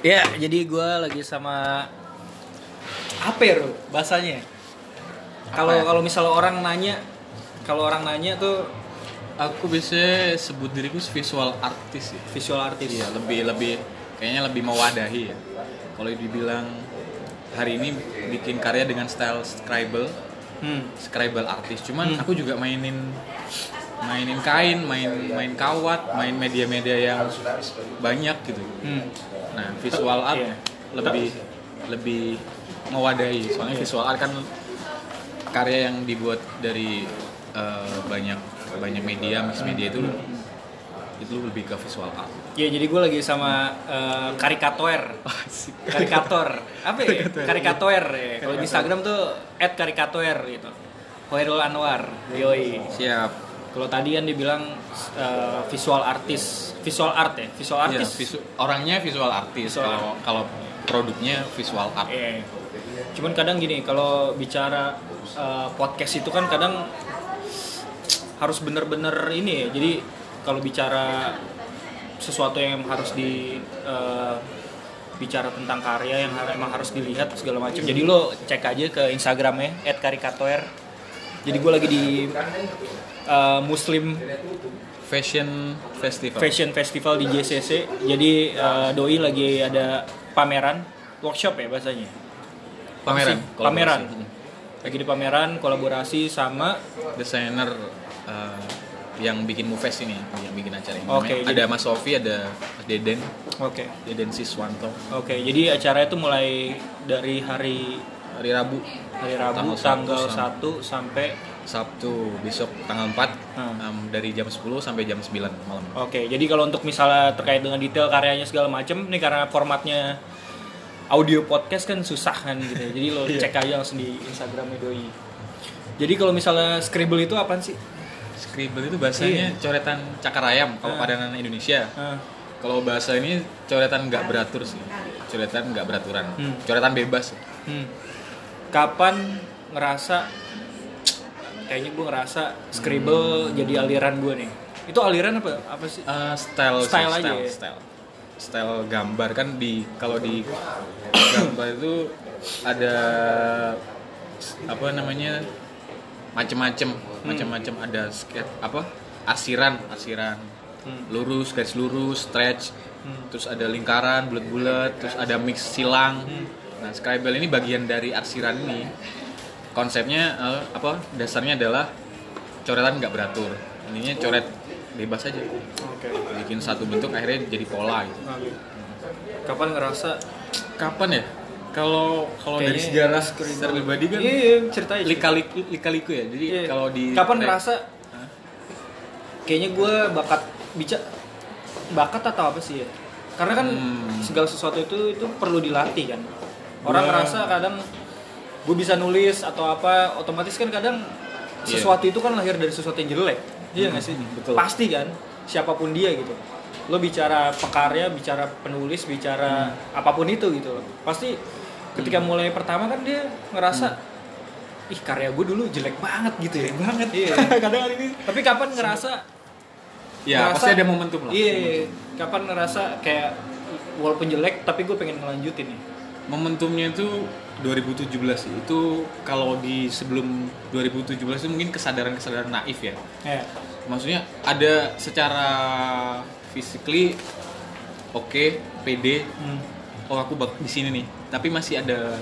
Ya, jadi gue lagi sama apa ya, Ru, bahasanya? Kalau ya? kalau misalnya orang nanya, kalau orang nanya tuh Aku biasanya sebut diriku visual artis ya. visual artis. Iya, lebih lebih kayaknya lebih mewadahi ya. Kalau dibilang hari ini bikin karya dengan style scribble, Hmm. scribble artis. Cuman Hmm. aku juga mainin mainin kain, main main kawat, main media-media yang banyak gitu. Hmm. Nah, visual art Iya. lebih lebih mewadahi. Soalnya Iya. visual art kan karya yang dibuat dari eh, banyak banyak media, mix media itu itu lebih ke visual art. Ya, jadi gue lagi sama eh, karikator. Karikator. Apa ya? Karikator ya. Kalau di Instagram tuh @karikator gitu. Hoirul Anwar. Yoi. Siap. Kalau tadi kan dibilang eh, visual artis, visual art ya, visual Iya, artis. visu- orangnya visual artis. Kalau kalau produknya visual art. Iya. Cuman kadang gini, kalau bicara uh, podcast itu kan kadang harus bener-bener ini ya. Jadi kalau bicara sesuatu yang harus di uh, bicara tentang karya yang emang harus dilihat segala macam. Jadi lo cek aja ke Instagramnya @karikatoer. Jadi gue lagi di uh, Muslim Fashion festival. Fashion Festival di JCC. Jadi uh, doi lagi ada pameran, workshop ya bahasanya. Pameran. Masih pameran. Lagi di pameran kolaborasi sama Desainer eh, yang bikin Moves ini, yang bikin acara ini. Oke, Namanya- jadi- ada Mas Sofi, ada Mas Deden, Oke. Deden Siswanto. Oke, jadi acara itu mulai dari hari Hari Rabu, hari Rabu Tanggal tanggal, satu 1 sampai Sabtu besok tanggal 4 Hmm. em, dari jam 10 sampai jam 9 malam. Oke, jadi kalau untuk misalnya terkait dengan detail karyanya segala macam, nih karena formatnya audio podcast kan susah kan gitu. ya. Jadi lo cek aja langsung di Instagramnya doi. Jadi kalau misalnya scribble itu apaan sih? Scribble itu bahasanya Iya. coretan cakar ayam kalau Ah. padanan Indonesia. Ah, Kalau bahasa ini coretan nggak beratur sih. Coretan nggak beraturan. Hmm. Coretan bebas. hmm. Kapan ngerasa kayaknya gue ngerasa scribble jadi aliran gue nih. Itu aliran apa apa sih? Eh, style sih, Style aja style, ya? style. Style gambar kan di kalau di gambar itu ada apa namanya macem-macem macem-macem ada skate apa arsiran arsiran Hmm. lurus garis lurus stretch Hmm. terus ada lingkaran bulat-bulat terus ada mix silang Hmm. nah scribble ini bagian dari arsiran ini konsepnya eh, apa dasarnya adalah coretan nggak beratur ininya coret bebas aja Oke. bikin satu bentuk akhirnya jadi pola gitu. Kapan ngerasa kapan ya kalau kalau dari sejarah secara pribadi kan Iya, iya, ceritain. lika-liku lika-liku ya jadi Iya. kalau di kapan ngerasa Hah? kayaknya gue bakat bicara bakat atau apa sih ya? Karena kan Hmm. segala sesuatu itu itu perlu dilatih kan. Orang Gua- ngerasa kadang gue bisa nulis atau apa, otomatis kan kadang Iya. sesuatu itu kan lahir dari sesuatu yang jelek. Iya nggak sih? Hmm, betul. Pasti kan, siapa pun dia gitu. Lo bicara pekarya, bicara penulis, bicara Hmm. apa pun itu gitu loh. Pasti ketika mulai pertama kan dia ngerasa Hmm. ih karya gue dulu jelek banget gitu ya banget iya kadang hari ini tapi kapan ngerasa ya ngerasa- pasti ada momentum lah iya kapan ngerasa kayak walaupun jelek tapi gue pengen ngelanjutin nih momentumnya itu 2017 sih. itu kalau di sebelum 2017 itu mungkin kesadaran-kesadaran naif ya ya maksudnya ada secara physically oke pede hmm. oh aku bak di sini nih tapi masih ada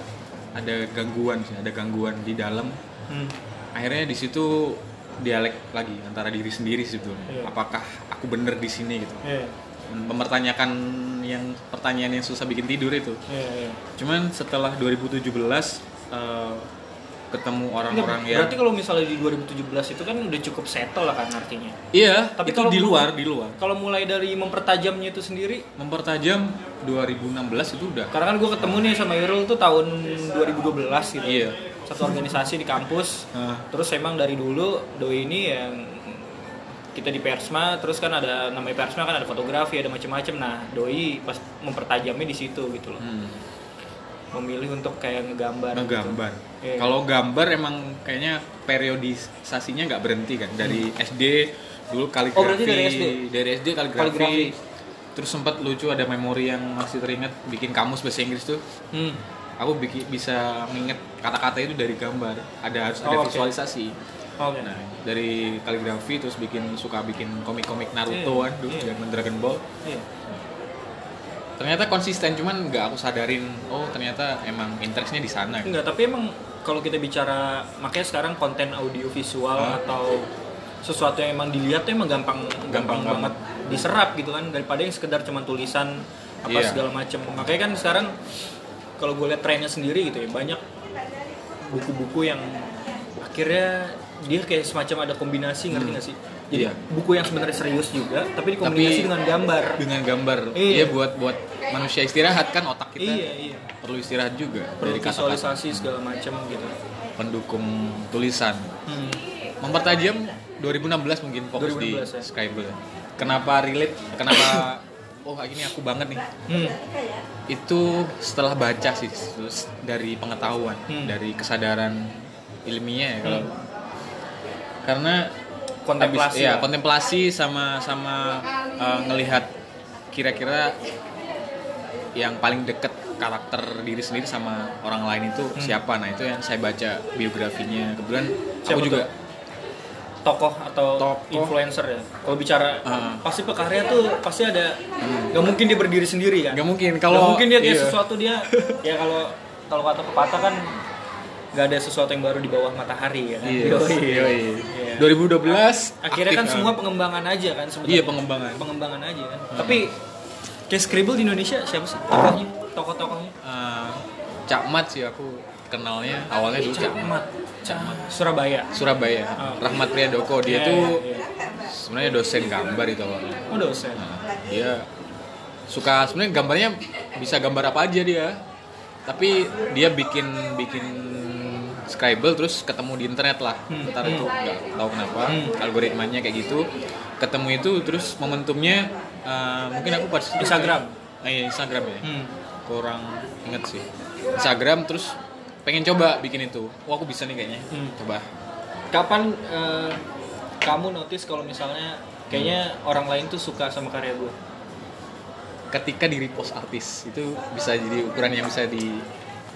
ada gangguan sih ada gangguan di dalam Hmm. akhirnya di situ dialek lagi antara diri sendiri sebetulnya Iya. apakah aku bener di sini gitu Iya, mempertanyakan yang pertanyaan yang susah bikin tidur itu. Iya, iya. cuman setelah 2017 eh, ketemu orang-orang Nggak, yang berarti kalau misalnya di 2017 itu kan udah cukup settle lah kan artinya? Iya Tapi itu kalau di luar di luar. kalau mulai dari mempertajamnya itu sendiri? Mempertajam 2016 itu udah. Karena kan gue ketemu nih sama Irul tuh tahun 2012 gitu. Iya. satu organisasi di kampus. Nah, terus emang dari dulu doi ini yang kita di Persma terus kan ada namanya Persma kan ada fotografi ada macam-macam. Nah doi pas mempertajamnya di situ gitu loh. Hmm, memilih untuk kayak ngegambar ngegambar. Iya. kalau gambar emang kayaknya periodisasinya nggak berhenti kan? Dari SD dulu kaligrafi Oh, berarti dari SD? dari SD kaligrafi, Kaligrafi. terus sempat lucu ada memori yang masih teringat bikin kamus bahasa Inggris tuh. Hmm. aku bikin bisa mengingat kata-kata itu dari gambar. Ada harus ada Oh, oke. Visualisasi Oke. nah dari kaligrafi terus bikin suka bikin komik-komik Naruto Iya, kan dulu iya. zaman Dragon Ball Iya. ternyata konsisten cuman nggak aku sadarin oh ternyata emang interestnya di sana gitu. Enggak, tapi emang kalau kita bicara makanya sekarang konten audio visual atau sesuatu yang emang dilihat tuh emang gampang gampang, Gampang banget diserap gitu kan daripada yang sekedar cuma tulisan apa Iya. segala macam. Makanya kan sekarang kalau gue lihat trennya sendiri gitu ya banyak buku-buku yang akhirnya dia kayak semacam ada kombinasi ngerti nggak sih? Jadi Iya. buku yang sebenarnya serius juga tapi dikombinasi Tapi- dengan gambar. dengan gambar Iya. iya buat buat manusia istirahat kan otak kita Iya iya. perlu istirahat juga Perlu dari kata-kata visualisasi segala macam gitu. pendukung tulisan Hmm. mempertajam 2016 mungkin fokus 2016 di ya. Scribble kenapa relate kenapa oh ini aku banget nih Hmm. itu setelah baca sih dari pengetahuan Hmm. dari kesadaran ilmiah ya kalau karena Kontemplasi ya kontemplasi sama sama uh, ngelihat kira-kira yang paling deket karakter diri sendiri sama orang lain itu Hmm. siapa nah itu yang saya baca biografinya kebetulan Siapa aku juga tokoh atau Tokoh. influencer ya. Kalau bicara Ah. pasti pekarya tuh pasti ada nggak mungkin dia berdiri sendiri kan. nggak mungkin Kalau mungkin dia iya. sesuatu dia ya kalau kalau kata pepatah kan nggak ada sesuatu yang baru di bawah matahari ya. kan? Iya, Yoi. yoi. Iya. 2012 Akhirnya aktif, kan semua pengembangan aja kan sebenarnya. Iya, pengembangan. Pengembangan aja kan. Tapi kayak Scribble di Indonesia siapa sih tokohnya? Tokoh-tokohnya? Eh, Cak Mat sih aku kenalnya awalnya dulu Cak Mat Cakmat. Surabaya. Surabaya Oh. Rahmat Priyadoko dia Iya, tuh iya, iya. sebenarnya dosen gambar itu awalnya Oh dosen. Nah, dia suka sebenarnya gambarnya bisa gambar apa aja dia tapi dia bikin bikin Scribble terus ketemu di internet lah Hmm. ntar itu nggak tahu kenapa Hmm. algoritmanya kayak gitu ketemu itu terus momentumnya eh, mungkin aku pas Instagram. Ah, iya, Instagram ya Hmm. kurang inget sih Instagram terus pengen coba bikin itu wah aku bisa nih kayaknya Hmm. coba Kapan eh, kamu notice kalau misalnya kayaknya orang lain tuh suka sama karya gue? ketika di repost artis itu bisa jadi ukuran yang bisa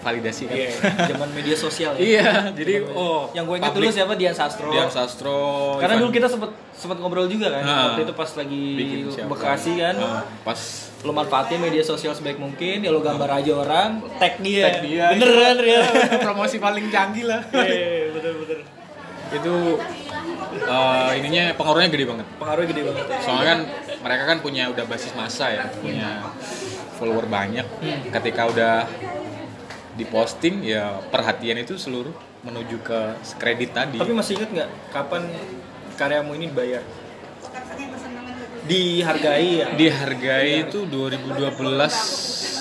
divalidasi kan Iya, zaman media sosial ya. Iya, jadi Zaman- oh yang gue ingat dulu siapa Dian Sastro. Dian Sastro Karena Ivan dulu kita sempet sempet ngobrol juga kan. Nah, Waktu itu pas lagi? Bekasi kan. Ah, pas Lo manfaatin media sosial sebaik mungkin, ya lo gambar aja orang, tag dia. tag dia Bener kan, Ria? promosi paling canggih lah Iya, bener bener. itu eh, ininya pengaruhnya gede banget Pengaruhnya gede banget. ya. soalnya kan mereka kan punya udah basis masa ya punya follower banyak Hmm. ketika udah diposting ya perhatian itu seluruh menuju ke kredit tadi Tapi masih inget nggak kapan karyamu ini dibayar? Dihargai ya? dihargai itu 2012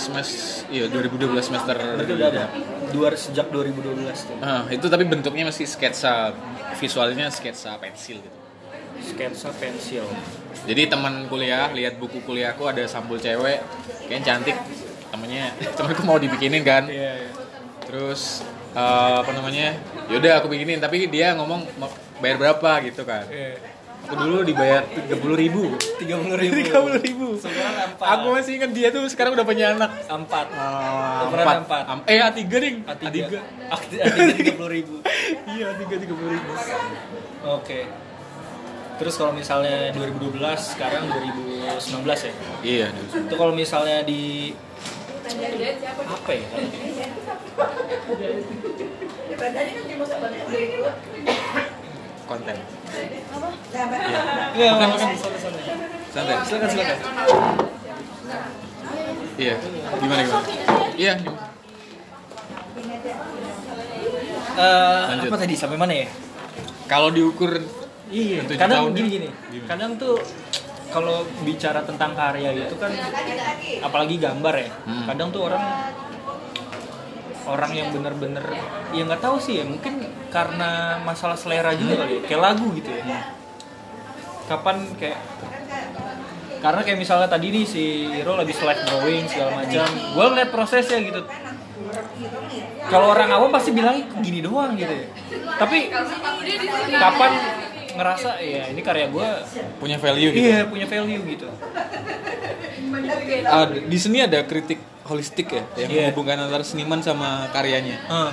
semester iya 2012 semester Berarti udah ada dua sejak 2012 tuh. Ah, itu tapi bentuknya masih sketsa visualnya sketsa pensil gitu Sketsa pensil. jadi teman kuliah lihat buku kuliahku ada sampul cewek kayaknya cantik temennya temanku mau dibikinin kan Iya. iya. terus eh, apa namanya yaudah aku bikinin tapi dia ngomong mau bayar berapa gitu kan Iya. aku dulu dibayar tiga puluh ribu Tiga puluh ribu. tiga puluh ribu Sekarang empat. aku masih ingat dia tuh sekarang udah punya anak empat. Ah, empat. Am- eh A3 ding A3. A3 A3 tiga puluh ribu. iya A3 tiga puluh ribu Oke. Terus kalau misalnya 2012, sekarang 2019 ya. iya Itu kalau misalnya di apa ya? konten Iya, makan santai-santai. santai Silakan silakan. iya gimana gimana iya Eh, Lanjut. apa tadi sampai mana ya? kalau diukur Iya, kadang tahun gini ya? gini. Gimana? Kadang tuh kalau bicara tentang karya itu kan apalagi gambar ya. Hmm. Kadang tuh orang orang yang bener-bener ya nggak tahu sih ya mungkin karena masalah selera juga kali ya. kayak lagu gitu ya kapan kayak karena kayak misalnya tadi nih si Hiro lagi select drawing segala macam gue ngeliat prosesnya gitu kalau orang awam pasti bilangnya "Kok gini doang gitu ya tapi kapan ngerasa ya ini karya gue punya value gitu iya punya value gitu Ah, di seni ada kritik holistik ya yang Iya. menghubungkan antara seniman sama karyanya. Ah,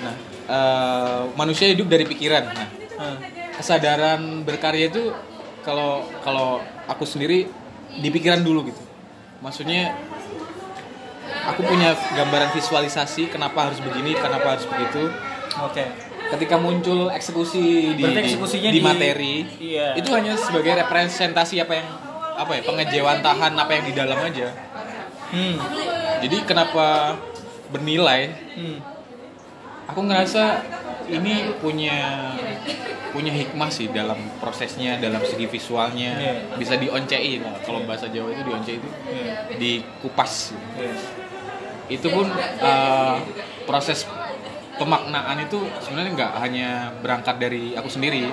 Nah, eh, manusia hidup dari pikiran. Nah, ah. kesadaran berkarya itu kalau kalau aku sendiri di pikiran dulu gitu. Maksudnya aku punya gambaran visualisasi kenapa harus begini, kenapa harus begitu. Oke. Ketika muncul eksekusi di Berarti eksekusinya di, di- materi, iya. itu hanya sebagai representasi apa yang apa ya pengejewantahan apa yang di dalam aja. Hmm. Jadi kenapa bernilai? Hmm. Aku ngerasa ini punya punya hikmah sih dalam prosesnya, dalam segi visualnya, Iya. bisa dioncei lah. Kalau bahasa Jawa itu dioncei itu Iya. dikupas. Iya. Itu pun eh, proses pemaknaan itu sebenarnya nggak hanya berangkat dari aku sendiri.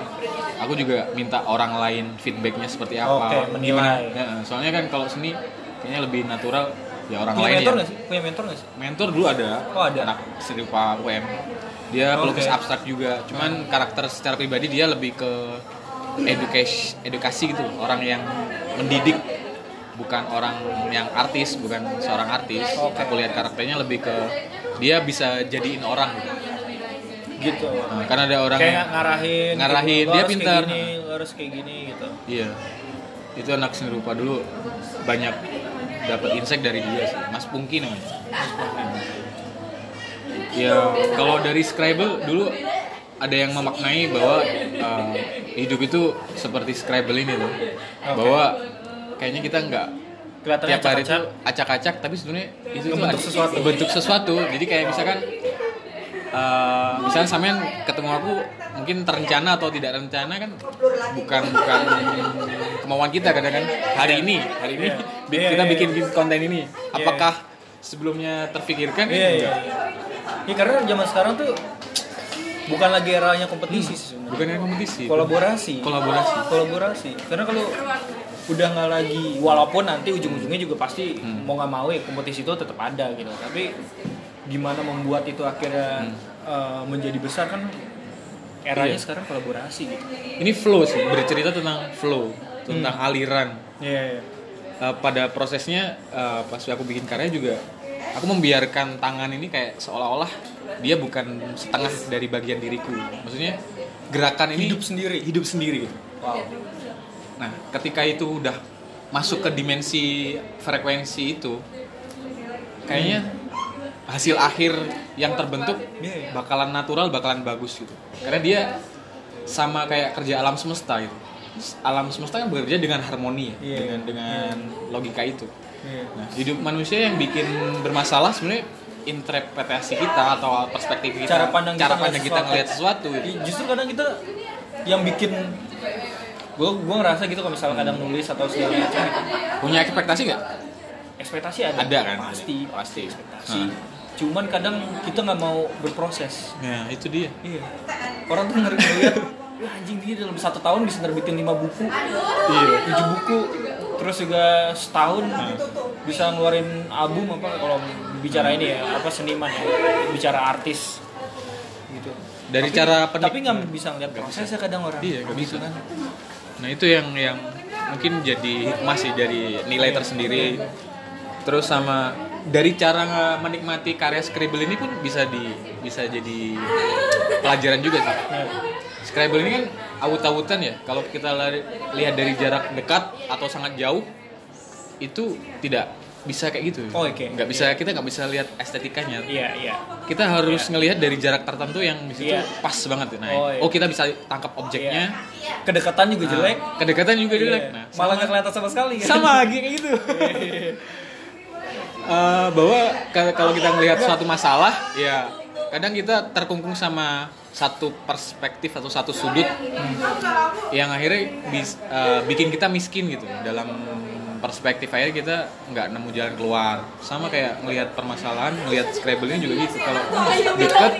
Aku juga minta orang lain feedbacknya seperti apa. Menilai. Gimana? Ya, soalnya kan kalau seni kayaknya lebih natural ya orang Punya lain mentor ya. sih? Punya mentor nggak sih? mentor dulu ada Oh, ada. anak serupa UM dia Oke. pelukis abstrak juga cuman karakter secara pribadi dia lebih ke edukasi edukasi gitu orang yang mendidik bukan orang yang artis bukan seorang artis Oke. aku lihat karakternya lebih ke dia bisa jadiin orang gitu Gitu. Nah, karena ada orang Kayak ngarahin. ngarahin, gitu, dia pintar. Kayak gini, harus kayak gini gitu. iya itu anak seni rupa dulu banyak dapat insight dari dia sih Mas Pungki namanya ya kalau dari Scribble dulu ada yang memaknai bahwa uh, hidup itu seperti Scribble ini loh bahwa kayaknya kita nggak Kelihatannya tiap hari itu acak-acak. tapi sebenarnya itu ada- sesuatu. ngebentuk sesuatu jadi kayak misalkan uh, misalnya sampean ketemu aku mungkin terencana atau tidak rencana kan bukan bukan kemauan kita kadang kan hari ini hari ini Iya. bi- Iya, kita iya, bikin konten ini Iya. apakah sebelumnya terpikirkan Iya, iya. Enggak. Ya karena zaman sekarang tuh bukan lagi eranya kompetisi sih sebenarnya. bukan yang kompetisi Kolaborasi. kolaborasi Kolaborasi. Karena kalau udah nggak lagi walaupun nanti ujung-ujungnya juga pasti Hmm. mau nggak mau ya kompetisi itu tetap ada gitu. Tapi gimana membuat itu akhirnya Hmm. eh, menjadi besar kan eranya Iya. sekarang kolaborasi gitu. ini flow sih bercerita tentang flow tentang aliran Iya, iya. Uh, pada prosesnya uh, pas aku bikin karya juga aku membiarkan tangan ini kayak seolah-olah dia bukan setengah dari bagian diriku maksudnya gerakan ini Hidup sendiri. hidup sendiri gitu. Wow. Nah ketika itu udah masuk ke dimensi frekuensi itu kayaknya hasil akhir yang terbentuk Iya, iya. bakalan natural bakalan bagus gitu karena dia sama kayak kerja alam semesta gitu alam semesta kan bekerja dengan harmoni ya Iya. dengan dengan logika itu Iya. nah hidup manusia yang bikin bermasalah sebenarnya interpretasi kita atau perspektif kita Cara pandang kita cara ngeliat pandang kita sesuatu. ngelihat sesuatu gitu. Ih, Justru kadang kita yang bikin gue gue ngerasa gitu kalau misalnya kadang nulis atau segala macam. Punya ekspektasi nggak? Ekspektasi ada. Ada kan? pasti. Pasti. ekspektasi. Hmm. cuman kadang kita nggak mau berproses. Nah itu dia. Iya. Orang tuh ngeri ngeliat wah anjing dia dalam satu tahun bisa nerbitin lima buku. Iya. Tujuh buku. Terus juga setahun bisa ngeluarin album apa kalau bicara ini ya apa seniman ya bicara artis. Gitu. Dari Tapi- cara penik- tapi nggak bisa ngeliat prosesnya kadang orang. Iya, nggak Gitu bisa. kan Nah itu yang yang mungkin jadi hikmah sih dari nilai tersendiri. Terus sama dari cara menikmati karya Scribble ini pun bisa di bisa jadi pelajaran juga sih. Scribble ini kan awut-awutan ya. Kalau kita lihat dari jarak dekat atau sangat jauh itu tidak bisa kayak gitu. Oh, oke. Nggak bisa kita nggak bisa lihat estetikanya. iya iya Kita harus ngelihat dari jarak tertentu yang di situ Iya. pas banget. Nah, Oh, oh, iya. kita bisa tangkap objeknya. kedekatan juga jelek Nah, kedekatan juga jelek. Iya. Nah, malah nggak kelihatan sama sekali kan sama lagi kayak gitu. Eh, bahwa ka- kalau kita melihat suatu masalah, ya kadang kita terkungkung sama satu perspektif atau satu sudut yang akhirnya bis- eh, bikin kita miskin gitu dalam perspektif akhirnya kita nggak nemu jalan keluar. Sama kayak ngelihat permasalahan ngelihat Scrabble ini juga gitu. Kalau dekat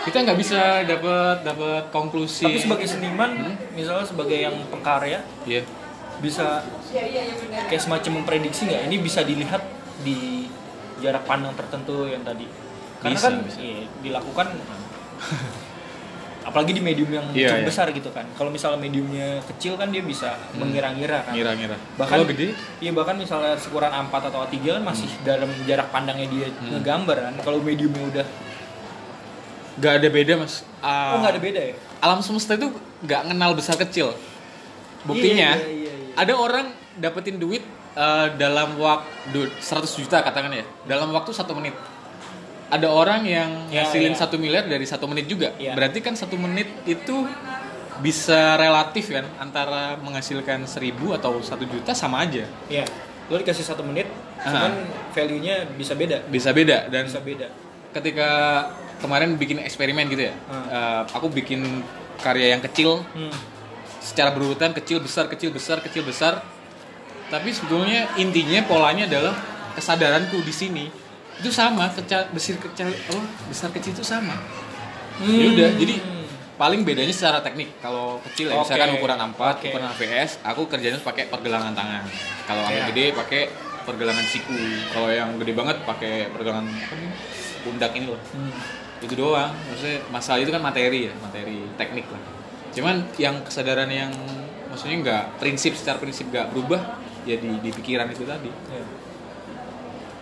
kita nggak bisa dapat dapat konklusi. Tapi sebagai seniman misalnya sebagai yang pengkarya Iya. bisa kayak semacam memprediksi nggak? Ini bisa dilihat di jarak pandang tertentu yang tadi. Karena Bisa, kan bisa. iya, dilakukan apalagi di medium yang cukup iya. besar gitu kan. Kalau misalnya mediumnya kecil kan dia bisa mengira-ngira kan. Ngira-ngira. Bahkan kalau gede? Iya bahkan misalnya ukuran A4 atau A3 kan masih dalam jarak pandangnya dia ngegambar kan. Kalau mediumnya udah nggak ada beda mas. Ah, oh nggak ada beda ya? alam semesta itu nggak kenal besar kecil. Buktinya Iya, iya, iya, iya. ada orang dapetin duit eh, dalam waktu 100 juta katakan ya. Dalam waktu satu menit ada orang yang Ya, ngasilin ya. satu miliar dari satu menit juga Ya. berarti kan satu menit itu bisa relatif kan antara menghasilkan seribu atau satu juta sama aja Iya. Lo dikasih satu menit, Aha. cuman value-nya bisa beda. bisa beda dan Bisa beda. ketika kemarin bikin eksperimen gitu ya Hmm. eh, aku bikin karya yang kecil Hmm. secara berurutan kecil besar kecil besar kecil besar tapi sebetulnya intinya polanya adalah kesadaranku di sini itu sama kecil besar kecil oh, besar kecil itu sama ya udah jadi paling bedanya secara teknik kalau kecil ya Oke. misalkan ukuran A4 Oke. ukuran AVS aku kerjanya pakai pergelangan tangan kalau yang Iya. gede pakai pergelangan siku kalau yang gede banget pakai pergelangan pundak ini loh Hmm. itu doang maksudnya masalah itu kan materi ya materi teknik lah cuman yang kesadaran yang maksudnya nggak prinsip secara prinsip nggak berubah ya di, di pikiran itu tadi Iya.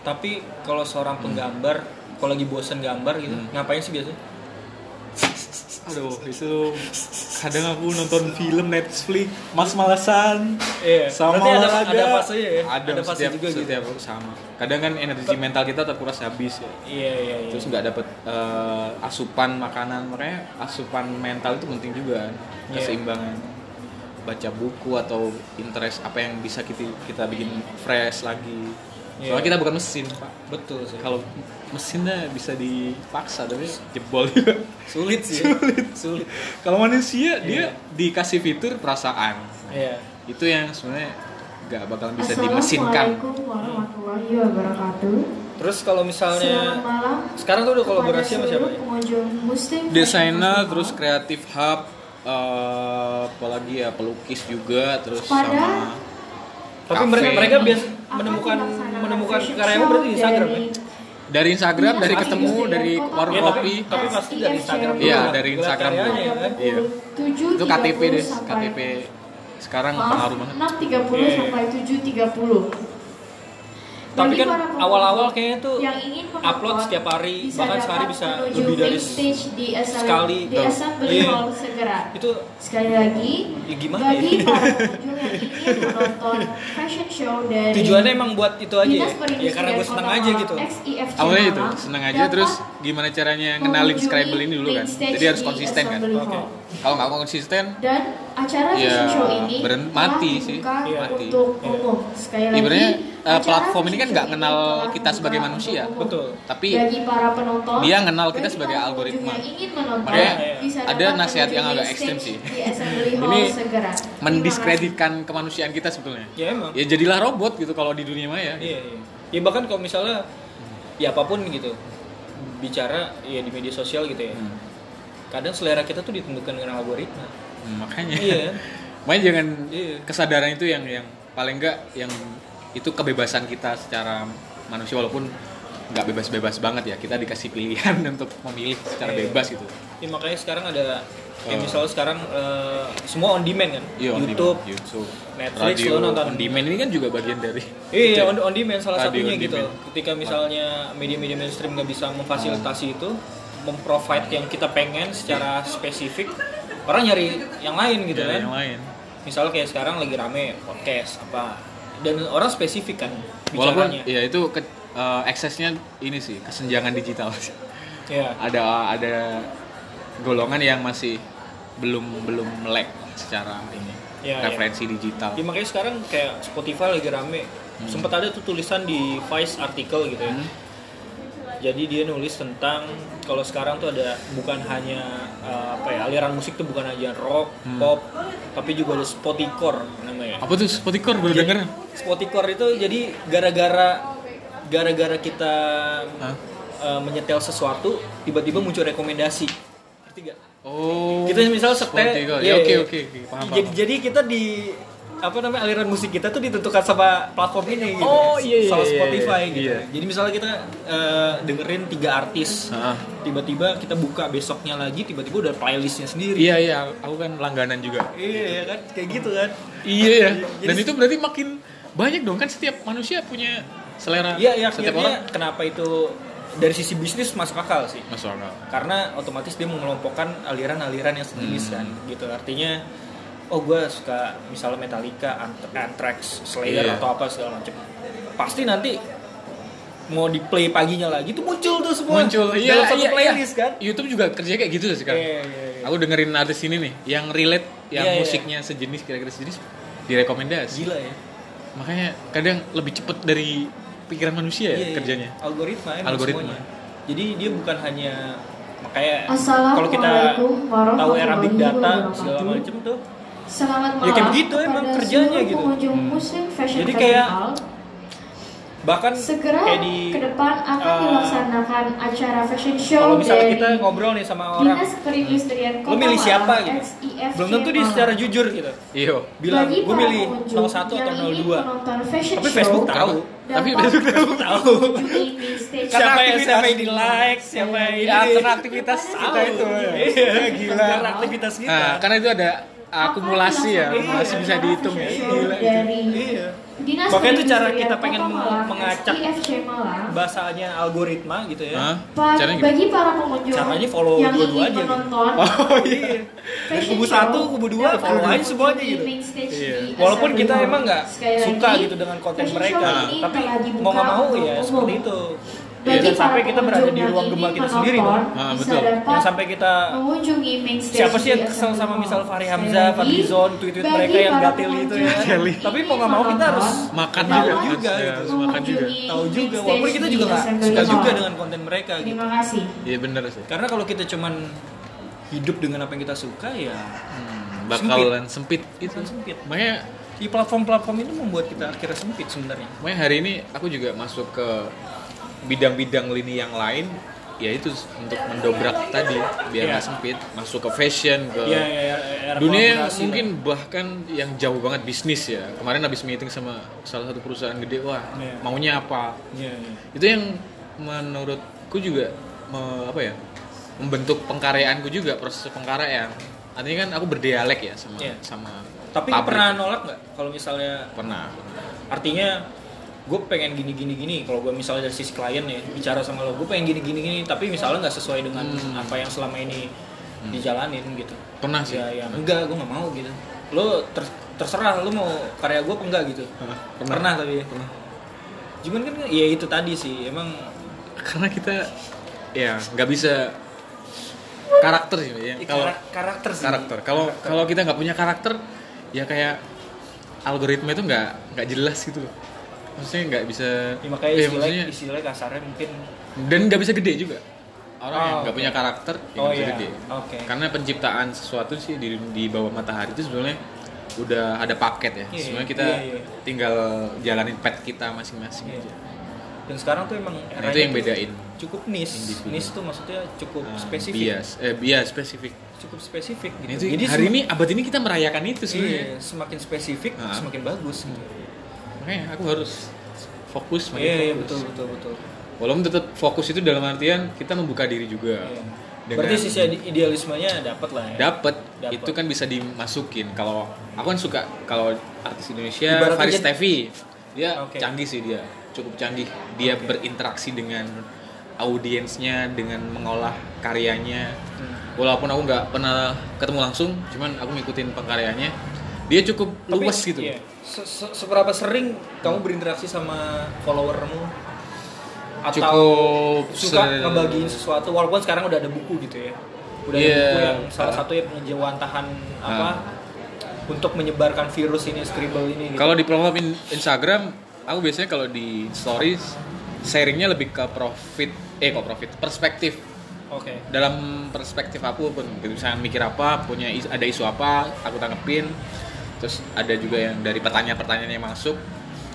Tapi kalau seorang penggambar, kalau lagi bosen gambar gitu, Hmm. ngapain sih biasanya? aduh itu kadang aku nonton film Netflix mas malasan Iya. sama Berarti ada olahraga. ada fasenya ya? ada, ada setiap, juga gitu. setiap sama kadang kan energi mental kita terkuras habis ya Iya, iya, iya. terus nggak dapet eh, asupan makanan makanya asupan mental itu penting juga kan Iya. keseimbangan baca buku atau interest apa yang bisa kita kita bikin fresh lagi Iya. soalnya kita bukan mesin pak Betul sih. kalau mesinnya bisa dipaksa tapi jebol juga sulit sih. ya. sulit. kalau manusia Iya. dia dikasih fitur perasaan Iya. itu yang sebenarnya nggak bakal bisa dimesinkan Assalamualaikum warahmatullahi wabarakatuh. Terus kalau misalnya malam. sekarang tuh udah kolaborasi sama siapa ya? Desainer terus kreatif hub eh, apalagi ya pelukis juga terus Pada sama Tapi mereka mereka biasa menemukan menemukan karyamu berarti di Instagram ya? dari dari Instagram dari Dinas ketemu dari Kota warung Iya, kopi tapi, tapi pasti dari Instagram. Iya, dari Instagram ya kan? Iya. pukul 7.30 itu KTP deh KTP sekarang pengaruh banget 6.30 Iya. sampai 7.30. Tapi kan awal-awal kayaknya tuh yang ingin upload setiap hari, bahkan sehari bisa lebih dari di sekali. di assembly Iya. hall segera. itu Sekali lagi, Ya, gimana bagi ya? para pengunjung yang ingin menonton fashion show dari tujuannya emang buat itu aja ya? Ya karena gue seneng aja gitu. Awalnya itu seneng aja terus gimana caranya ngenalin Scrabble ini dulu kan jadi harus konsisten kan. Kalau nggak konsisten Dan acara Ya, fashion show ini beren- mati sih. Iya. Mati. untuk Iya. umum. Sekali lagi, Ibaratnya, eh, platform ini kan nggak kenal kita sebagai manusia. umum. Betul. tapi bagi para penonton dia kenal kita sebagai algoritma. ingin menonton Makanya bisa ada dapat nasihat yang agak ekstrim stage sih. Ini segera. Mendiskreditkan kemanusiaan kita sebetulnya Ya emang. ya jadilah robot gitu kalau di dunia maya Iya, iya. Ya bahkan kalau misalnya ya apa pun gitu bicara ya di media sosial gitu ya. Hmm. Kadang selera kita tuh ditentukan dengan algoritma. Hmm, makanya Iya. makanya jangan Iya. kesadaran itu yang yang paling enggak yang itu kebebasan kita secara manusia walaupun nggak bebas-bebas banget ya kita dikasih pilihan untuk memilih secara Iya. bebas gitu Ya, makanya sekarang ada kayak Oh. misalnya sekarang eh, semua on demand kan. Iya, on YouTube. demand, YouTube, Netflix, radio, lo nonton. on demand ini kan juga bagian dari Iya, on, on demand salah Radio satunya gitu. demand. Ketika misalnya media-media mainstream nggak bisa memfasilitasi itu, memprovide yang kita pengen secara spesifik, orang nyari yang lain gitu Ya, kan. yang lain. Misalnya kayak sekarang lagi rame podcast apa, dan orang spesifik kan Walaupun bicaranya. ya itu ke, eh, eksesnya ini sih kesenjangan digital. Iya. ada ada golongan yang masih belum belum melek secara ini Ya, referensi digital. Ya, makanya sekarang kayak Spotify lagi rame. Sempat ada tuh tulisan di Vice artikel gitu ya. Hmm. Jadi dia nulis tentang kalau sekarang tuh ada bukan hanya uh, apa ya aliran musik tuh bukan hanya rock, Hmm. pop, tapi juga ada spoticore namanya. Apa tuh baru Jadi, denger? Spoticore itu jadi gara-gara gara-gara kita Hah? uh, menyetel sesuatu tiba-tiba muncul rekomendasi. Ngerti gak? Oh. Kita misal setel iya, Ya, oke iya. oke oke paham. Jadi, paham. jadi kita di apa namanya aliran musik kita tuh ditentukan sama platform ini gitu. Oh, iya, iya, Sama iya, Spotify iya. gitu. Iya. Jadi misalnya kita eh, dengerin tiga artis, Heeh. tiba-tiba kita buka besoknya lagi, tiba-tiba udah playlistnya sendiri. Iya iya, aku kan langganan juga. Iya ya kan, kayak gitu kan. Iya ya. Jadi- Dan itu berarti makin banyak dong kan setiap manusia punya selera. Iya, ya setiap orang. kenapa itu dari sisi bisnis masuk akal sih. Masuk akal. karena otomatis dia mengelompokkan aliran-aliran yang sejenis kan gitu artinya oh gue suka misalnya Metallica, Ant- Anthrax, Slayer Iya. atau apa segala macam pasti nanti mau di play paginya lagi tuh muncul tuh semua Muncul. dalam Iya, satu iya, playlist iya. kan YouTube juga kerja kayak gitu sih sekarang. Iya, iya, iya. Aku dengerin artis ini nih, yang relate, yang Iya, iya. musiknya sejenis kira-kira sejenis direkomendasi. gila ya Makanya kadang lebih cepet dari pikiran manusia ya Iya, iya. kerjanya. algoritma emang Algoritma. semuanya. jadi dia bukan hanya makanya kalau kita tahu era big data segala macam tuh Selamat malam Ya, kayak begitu emang kerjanya seluruh gitu. pengunjung Hmm. Muslim Fashion Jadi kayak Festival. bahkan Segera kayak di ke depan akan eh, dilaksanakan acara fashion show kalau misalnya dari kita ngobrol nih sama orang Dinas Perindustrian lo milih siapa gitu? XIFC belum tentu dia secara jujur gitu. Iya. bilang gue milih pengunjung 01 atau yang ingin 02 menonton fashion tapi show, Facebook tahu. Tapi Facebook tahu. siapa yang siapa yang di like siapa yang ini Ya, karena aktivitas kita itu. iya gila. Karena aktivitas kita. Nah, karena itu ada akumulasi ya, Akan akumulasi bisa dilaksanakan dihitung ya. show Gila itu. dari iya. Dinas Makanya itu cara kita pengen mengacak bahasanya algoritma gitu ya. Hah? Pa- Caranya bagi para pengunjung Caranya follow yang dua-dua ingin aja gitu. menonton oh iya. Fashion kubu satu kubu dua dapat follow aja semuanya gitu. Iya. walaupun kita emang nggak suka lagi, gitu dengan konten mereka tapi mau nggak mau ya seperti itu Bagi dan sampai kita berada di ruang gemah kita sendiri dong Ah, bisa betul. yang sampai kita mengunjungi main stage siapa sih yang kesel sama misal Fahri Hamzah, Fadlizon, tweet-tweet mereka yang gatil itu ya. Tapi mau nggak mau kita menonton, harus Makan tahu juga, juga harus- gitu. harus makan juga. Tahu juga, walaupun kita juga nggak suka juga dengan konten mereka gitu. Terima kasih. Iya bener sih. Karena kalau kita cuman hidup dengan apa yang kita suka ya Hmm, bakalan sempit gitu. Bakalan sempit. Makanya di platform-platform itu membuat kita akhirnya sempit sebenarnya. Makanya hari ini aku juga masuk ke bidang-bidang lini yang lain ya itu untuk mendobrak tadi biar Iya. nggak sempit masuk ke fashion ke iya, iya, era dunia mungkin lah. bahkan yang jauh banget bisnis ya kemarin habis meeting sama salah satu perusahaan gede wah Iya. maunya apa Iya, iya. itu yang menurutku juga me- apa ya membentuk pengkaryaanku juga proses pengkaryaan artinya kan aku berdialek ya sama Iya. sama Tapi pabrik. pernah nolak nggak kalau misalnya pernah artinya gue pengen gini gini. Gini kalau gue misalnya dari sisi klien ya bicara sama lo gue pengen gini gini. Gini tapi misalnya nggak sesuai dengan Hmm. apa yang selama ini dijalanin gitu. Pernah sih. Ya yang enggak gue nggak mau gitu. Lo ter- terserah lo mau karya gue apa enggak gitu. Pernah. pernah, tapi. Ya Pernah. cuman kan ya itu tadi sih emang karena kita ya nggak bisa karakter sih ya. Ya, kalau karak- karakter sih. karakter. Kalau kalau kita nggak punya karakter ya kayak algoritma itu nggak nggak jelas gitu loh maksudnya nggak bisa ya, makanya ya, istilah maksudnya istilah kasarnya mungkin dan nggak bisa gede juga orang yang Oh, nggak oke. punya karakter ya Oh, bisa iya. gede Oke. karena penciptaan sesuatu sih di di bawah matahari itu sebenarnya udah ada paket ya Iya, sebenarnya kita iya, iya. tinggal jalanin pet kita masing-masing Iya. aja dan sekarang tuh emang Nah, itu yang bedain cukup niche Individu. niche tuh maksudnya cukup Nah, spesifik bias eh bias spesifik cukup spesifik gitu Ini tuh jadi hari ini abad ini kita merayakan itu sebenarnya iya, semakin spesifik Ah. semakin bagus gitu. Makanya aku harus fokus makin iya iya fokus. betul betul betul walaupun tetap fokus itu dalam artian kita membuka diri juga Iya. Dengan- berarti sisi ide- idealismenya dapat lah ya dapat itu kan bisa dimasukin kalau aku kan suka kalau artis Indonesia Ibaratnya Faris Tevi dia Oke. canggih sih dia cukup canggih dia Oke. berinteraksi dengan audiensnya dengan mengolah karyanya Hmm. walaupun aku nggak pernah ketemu langsung cuman aku ngikutin pengkaryanya dia cukup Tapi, luas gitu iya. Se- se- seberapa sering kamu berinteraksi sama followermu atau Cukup suka se- ngebagiin sesuatu walaupun sekarang udah ada buku gitu ya udah Iya. ada buku yang salah Ah. satu yang penjewantahan apa untuk menyebarkan virus ini scribble ini gitu. Kalau di platform in- Instagram, aku biasanya kalau di stories sharingnya lebih ke profit, eh kok profit, perspektif. oke Dalam perspektif aku pun, gitu, misalnya mikir apa, punya is- ada isu apa, aku tanggepin. Terus ada juga yang dari pertanyaan-pertanyaan yang masuk.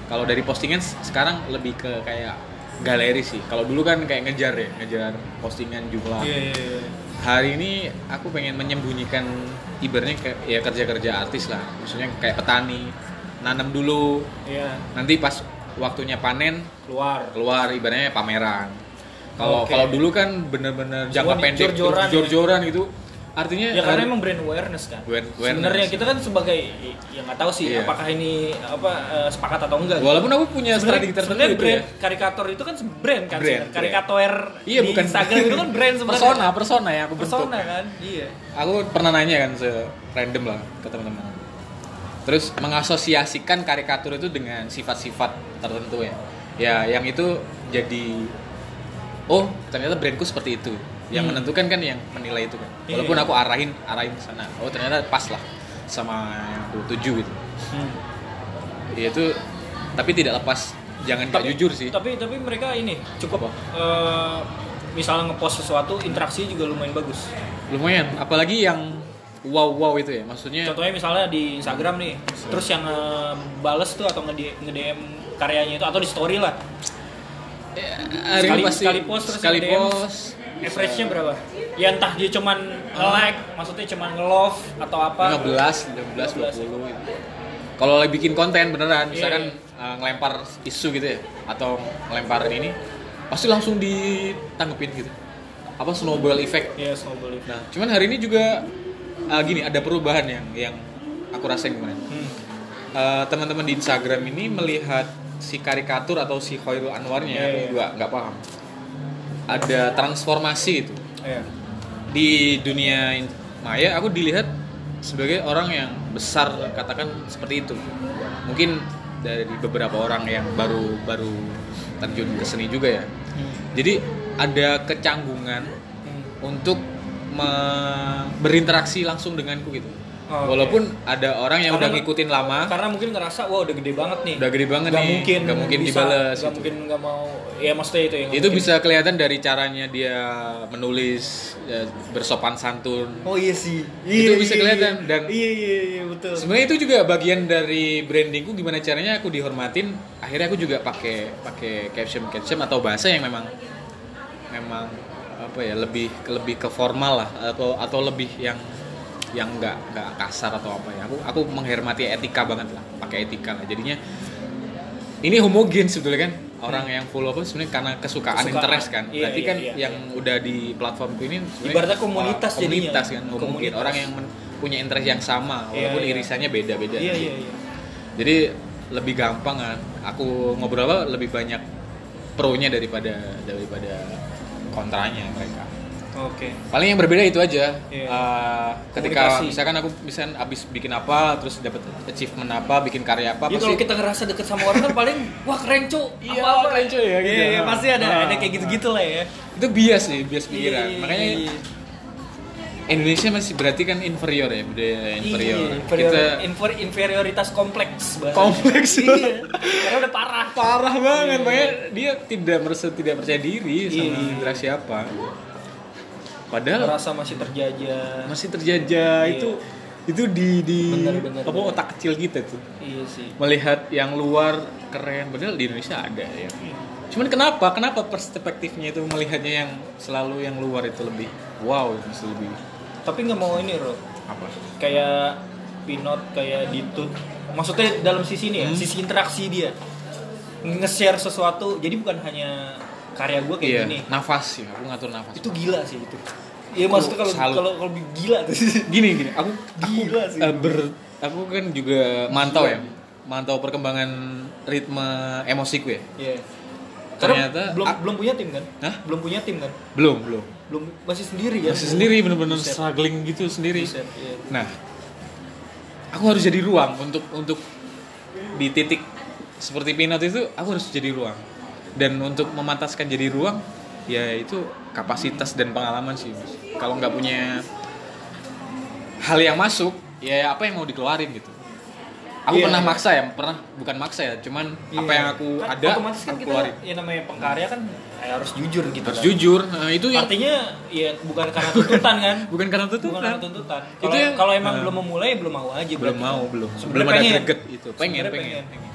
Kalau dari postingan sekarang lebih ke kayak galeri sih. Kalau dulu kan kayak ngejar ya, ngejar postingan jumlah Iya, iya, iya. hari ini aku pengen menyembunyikan ibaratnya kayak ya kerja-kerja artis lah maksudnya kayak petani nanam dulu Iya, nanti pas waktunya panen keluar. keluar ibaratnya pameran kalau Oke. kalau dulu kan bener-bener jangka pendek jor-joran ya. jor-joran itu artinya Ya karena emang brand awareness kan. Sebenarnya kita kan sebagai ya nggak tahu sih Iya. apakah ini apa eh, sepakat atau enggak. gitu. walaupun aku punya strategi sebenarnya tertentu sebenarnya itu brand ya karikator itu kan brand kan Brand, sebenarnya. karikatoer Iya, di bukan- Instagram itu kan brand sebenarnya persona persona yang aku bentuk persona kan iya aku pernah nanya kan se random lah ke teman-teman terus mengasosiasikan karikatur itu dengan sifat-sifat tertentu ya ya yang itu jadi oh ternyata brandku seperti itu yang Hmm. menentukan kan yang menilai itu kan. Iya. walaupun aku arahin arahin ke sana. Oh ternyata pas lah sama yang aku tuju gitu. Hmm. ya itu tapi tidak lepas. Jangan Tapi- jujur sih. tapi tapi mereka ini cukup Apa? eh, misalnya ngepost sesuatu interaksi juga lumayan bagus. Lumayan. Apalagi yang wow wow itu ya maksudnya contohnya misalnya di Instagram nih terus yang eh, bales tuh atau nge DM karyanya itu atau di story lah. Hari sekali pasti sekali post terus sekali post average-nya berapa ya entah dia cuman like maksudnya cuman nge-love atau apa 15, 15, 20 gitu. Kalau lagi bikin konten beneran, Iya, misalkan iya. uh, ngelempar isu gitu ya, atau ngelempar ini, pasti langsung ditanggepin gitu. Apa snowball effect. ya snowball effect. Nah, cuman hari ini juga uh, gini, ada perubahan yang yang aku rasain kemarin. Hmm. Uh, teman-teman di Instagram ini melihat si karikatur atau si Khairul Anwarnya, Iya, iya. juga nggak paham. Ada transformasi itu Iya. di dunia maya aku dilihat sebagai orang yang besar katakan seperti itu mungkin dari beberapa orang yang baru baru terjun ke seni juga ya Hmm. jadi ada kecanggungan Hmm. untuk berinteraksi langsung denganku gitu Oh, walaupun ada orang yang Karena- udah ngikutin lama. karena mungkin ngerasa wah udah gede banget nih. Udah gede banget Gak nih. mungkin nggak mungkin bisa, dibales gak gitu. mungkin nggak mau. Ya maksudnya itu yang itu bisa kelihatan dari caranya dia menulis ya, bersopan santun. Oh iya sih. Itu bisa kelihatan, dan- iya iya iya betul. Sebenarnya itu juga bagian dari brandingku gimana caranya aku dihormatin. Akhirnya aku juga pakai pakai caption caption atau bahasa yang memang memang apa ya lebih lebih ke formal lah atau atau lebih yang yang nggak nggak kasar atau apa ya. Aku aku menghormati etika banget lah, pakai etika lah. Jadinya ini homogen sebetulnya kan orang yang full apa sebenarnya karena kesukaan, Kesukaan. interest kan. Iya, Berarti iya, kan iya. yang udah di platformku ini Ibaratnya komunitas jadinya. komunitas kan homogen Komunitas. orang yang men- punya interest yang sama Iya, walaupun iya. irisannya beda-beda. iya iya iya Jadi lebih gampang kan. Aku ngobrol apa lebih banyak pro-nya daripada daripada kontranya mereka. Oke Paling yang berbeda itu aja. Iya. Eh, ketika Komunikasi. misalkan aku misalkan abis bikin apa, terus dapat achievement apa, bikin karya apa, Jadi pasti kalau kita ngerasa deket sama orang kan paling wah keren cu Iya, apa-apa keren, cu, ya, gitu. Iya, iya, pasti ada Ah. ada kayak gitu-gitu lah ya itu bias sih, bias pikiran. Iya, Makanya. Indonesia masih berarti kan inferior ya, budaya inferior. Iya, inferior, Kita infer- inferioritas kompleks bahasa. Kompleks. iya. Karena udah parah. parah banget, Iya. makanya dia tidak merasa tidak percaya diri sama Iya. interaksi apa. Padahal Merasa masih terjajah. masih terjajah Iya. itu itu di di Bener, bener, apa bener. otak kecil kita tuh Iya sih. melihat yang luar keren padahal di Indonesia ada ya cuman kenapa kenapa perspektifnya itu melihatnya yang selalu yang luar itu lebih wow itu lebih Tapi nggak mau ini, Bro. apa Kayak Pinot, kayak Ditut. Maksudnya dalam sisi ini ya, Hmm. sisi interaksi dia. Nge-share sesuatu. Jadi bukan hanya karya gue kayak iya gini. nafas ya aku ngatur nafas Itu gila sih itu. Iya maksudnya kalau kalau kalau gila tuh. gini gini aku aku Gila sih. eh, ber aku kan juga mantau ya mantau perkembangan ritme emosiku ya Iya. Ternyata- Karena belum belum punya tim kan? Hah? Belum punya tim kan? belum belum Belum masih sendiri kan? masih sendiri bener-bener struggling gitu sendiri Buset, iya. Nah, aku harus jadi ruang untuk untuk di titik seperti Pinot itu aku harus jadi ruang. Dan untuk memantaskan jadi ruang, ya itu kapasitas dan pengalaman sih. Mas. Kalau nggak punya hal yang masuk, ya apa yang mau dikeluarin gitu. Aku Iya. pernah maksa ya, pernah bukan maksa ya, cuman apa Iya. yang aku Kan ada otomatis kan aku kita keluarin. ya namanya pengkarya kan ya harus jujur gitu Harus kan. jujur. Nah, itu yang Artinya ya bukan karena tuntutan kan? bukan karena tuntutan. bukan karena tuntutan. Itu Kalau yang- kalau emang Nah. belum memulai belum mau aja belum berarti mau kan. belum Sebenarnya belum ada pengen. greget itu pengen Sebenarnya pengen, pengen.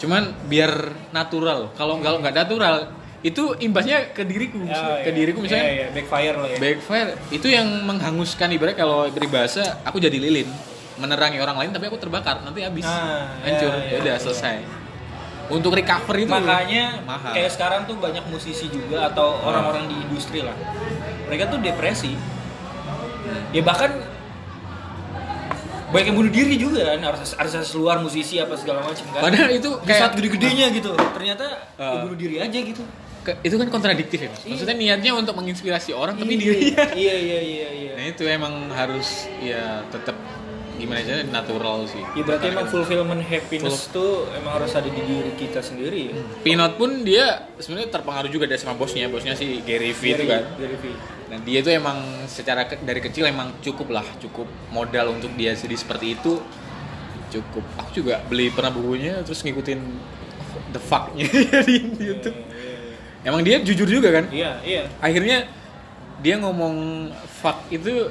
Cuman biar natural. Kalau kalau nggak natural itu imbasnya ke diriku. Ya, ke ya. diriku misalnya ya, ya, backfire lah ya. backfire. Itu yang menghanguskan ibarat kalau peribahasa aku jadi lilin. Menerangi orang lain tapi aku terbakar. Nanti habis. Nah, hancur. ya, ya, ya, udah ya. selesai. Untuk recover itu makanya mahal. kayak sekarang tuh banyak musisi juga atau orang-orang di industri lah. Mereka tuh depresi. Ya bahkan banyak yang bunuh diri juga kan artis artis luar musisi apa segala macam kan. Padahal itu di saat kayak gede-gedenya gitu. Ternyata ya Ah. bunuh diri aja gitu. Ke- itu kan kontradiktif ya mas. Iya. maksudnya niatnya untuk menginspirasi orang tapi Iya, dirinya iya iya iya iya nah itu emang harus ya tetap gimana aja natural sih. Ya berarti emang fulfillment happiness tuh emang harus ada di diri kita sendiri ya? Pinot pun dia sebenarnya terpengaruh juga dari sama bosnya. Bosnya si Gary Vee itu kan. Gary Vee. Nah dia itu emang secara ke- dari kecil emang cukup lah, cukup modal untuk dia jadi seperti itu cukup. Aku juga beli pernah bukunya terus ngikutin the fuck-nya di YouTube. Emang dia jujur juga kan? iya iya Akhirnya dia ngomong fuck itu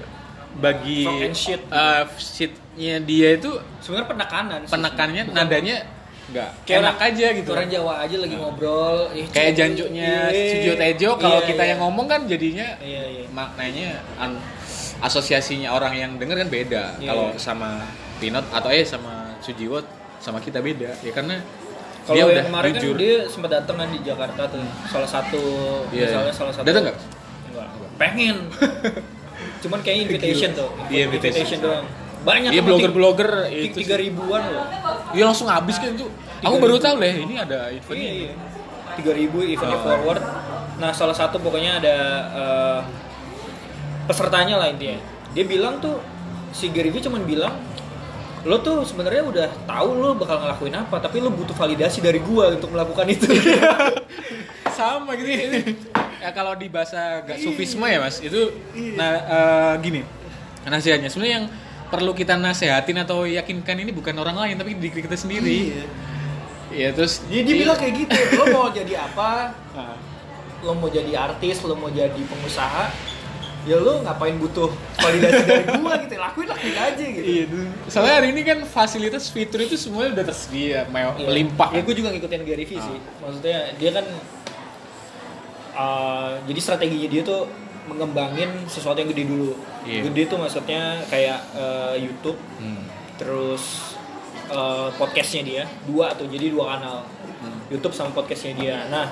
bagi Fuck and shit uh, shit-nya dia itu sebenarnya penekanan penekannya nadanya enggak Kayak enak orang- aja gitu. orang Jawa aja lagi ngobrol eh, Kayak cuk, jancuknya iya, Sujo Tejo kalau iya, kita iya. yang ngomong kan jadinya iya iya maknanya an- asosiasinya orang yang denger kan beda Iya, kalau iya. sama Pinot atau eh sama Sujiwo sama kita beda ya karena kalau dia udah kemarin jujur kan dia sempat datang kan di Jakarta tuh salah satu Iya, misalnya iya. salah satu Datang nggak? Pengen cuman kayak invitation tuh Iya, invitation. doang banyak blogger-blogger ti- itu tiga ribuan loh. Dia langsung habis kan itu. Aku baru tahu lah ini ada event iya iya. Tiga ribu eventnya Oh. forward. Nah salah satu pokoknya ada eh, pesertanya lah intinya. Dia bilang tuh si Gary Vee cuman bilang lo tuh sebenarnya udah tahu lo bakal ngelakuin apa tapi lo butuh validasi dari gua untuk melakukan itu. Sama gitu. Ya. ya kalau di bahasa gak sufisme ya mas itu nah eh, gini nasihatnya. Sebenarnya yang perlu kita nasehatin atau yakinkan ini bukan orang lain tapi diri kita sendiri Iya terus Jadi dia bilang kayak gitu, lo mau jadi apa? Ah. Lo mau jadi artis, lo mau jadi pengusaha, ya lo ngapain butuh validasi dari gua gitu, lakuin lakuin aja gitu. Iya, soalnya hari ini kan fasilitas fitur itu semuanya udah tersedia, Iya. melimpah. Ya gue juga ngikutin Gary Vee sih. Maksudnya dia kan uh, jadi strateginya dia tuh mengembangin sesuatu yang gede dulu. Iya. Gede tuh maksudnya kayak uh, YouTube, Hmm. terus uh, podcastnya dia dua tuh jadi dua kanal Hmm. YouTube sama podcastnya dia nah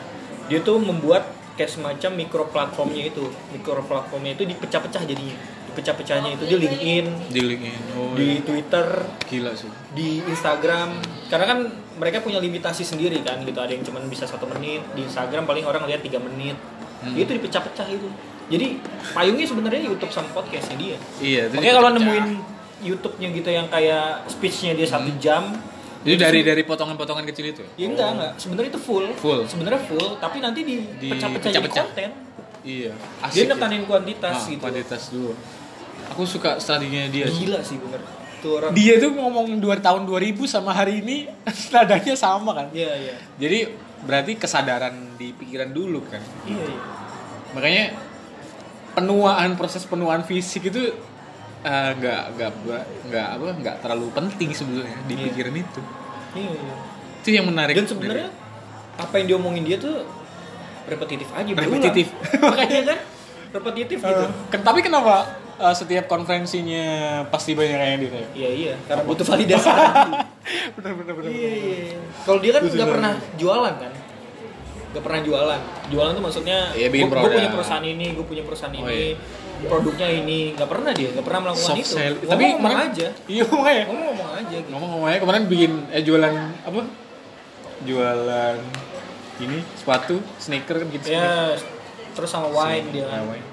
dia tuh membuat kayak semacam mikro platformnya itu mikro platformnya itu dipecah-pecah jadinya dipecah-pecahnya itu di LinkedIn Di LinkedIn. Oh, di iya. Twitter gila sih. di Instagram karena kan mereka punya limitasi sendiri kan gitu ada yang cuma bisa satu menit di Instagram paling orang lihat tiga menit Hmm. itu dipecah-pecah itu jadi payungnya sebenarnya YouTube sama podcastnya dia Iya, makanya kalau nemuin YouTube-nya gitu yang kayak speech-nya dia satu jam Itu dari dari potongan-potongan kecil itu. ya enggak enggak sebenarnya itu full Full. sebenarnya full tapi nanti Di- dipecah-pecah jadi pecah-pecah. konten Iya. dia Asik. ya. nekanin kuantitas Ah, gitu Kuantitas dulu. Aku suka strateginya dia. sih. gila sih bener tuh orang Dia tuh ngomong dua tahun 2000 sama hari ini nadanya sama kan. iya iya Jadi berarti kesadaran di pikiran dulu kan. iya iya makanya penuaan proses penuaan fisik itu eh, nggak nggak nggak apa nggak terlalu penting sebetulnya di Iya. pikiran itu. Iya iya. Itu yang menarik dan sebenarnya apa yang diomongin dia tuh repetitif aja. Repetitif. makanya kan repetitif gitu. Eh, ken- tapi kenapa eh, setiap konferensinya pasti banyak yang gitu ya? Iya iya. Karena butuh validasi. Benar benar benar iya iya kalau dia kan nggak pernah jualan kan nggak pernah jualan. Jualan tuh maksudnya Iya, bikin gue punya perusahaan ini gue punya perusahaan Oh, ini iya. produknya ini. Nggak pernah dia nggak pernah melakukan soft itu. sell. Ngomong, tapi ngomong kemarin- aja iya ngomongnya ngomong ngomong aja gitu. ngomong ngomongnya kemarin bikin eh jualan apa? Jualan ini sepatu sneaker kan gitu. Ya terus sama wine dia. Ah, kan wine.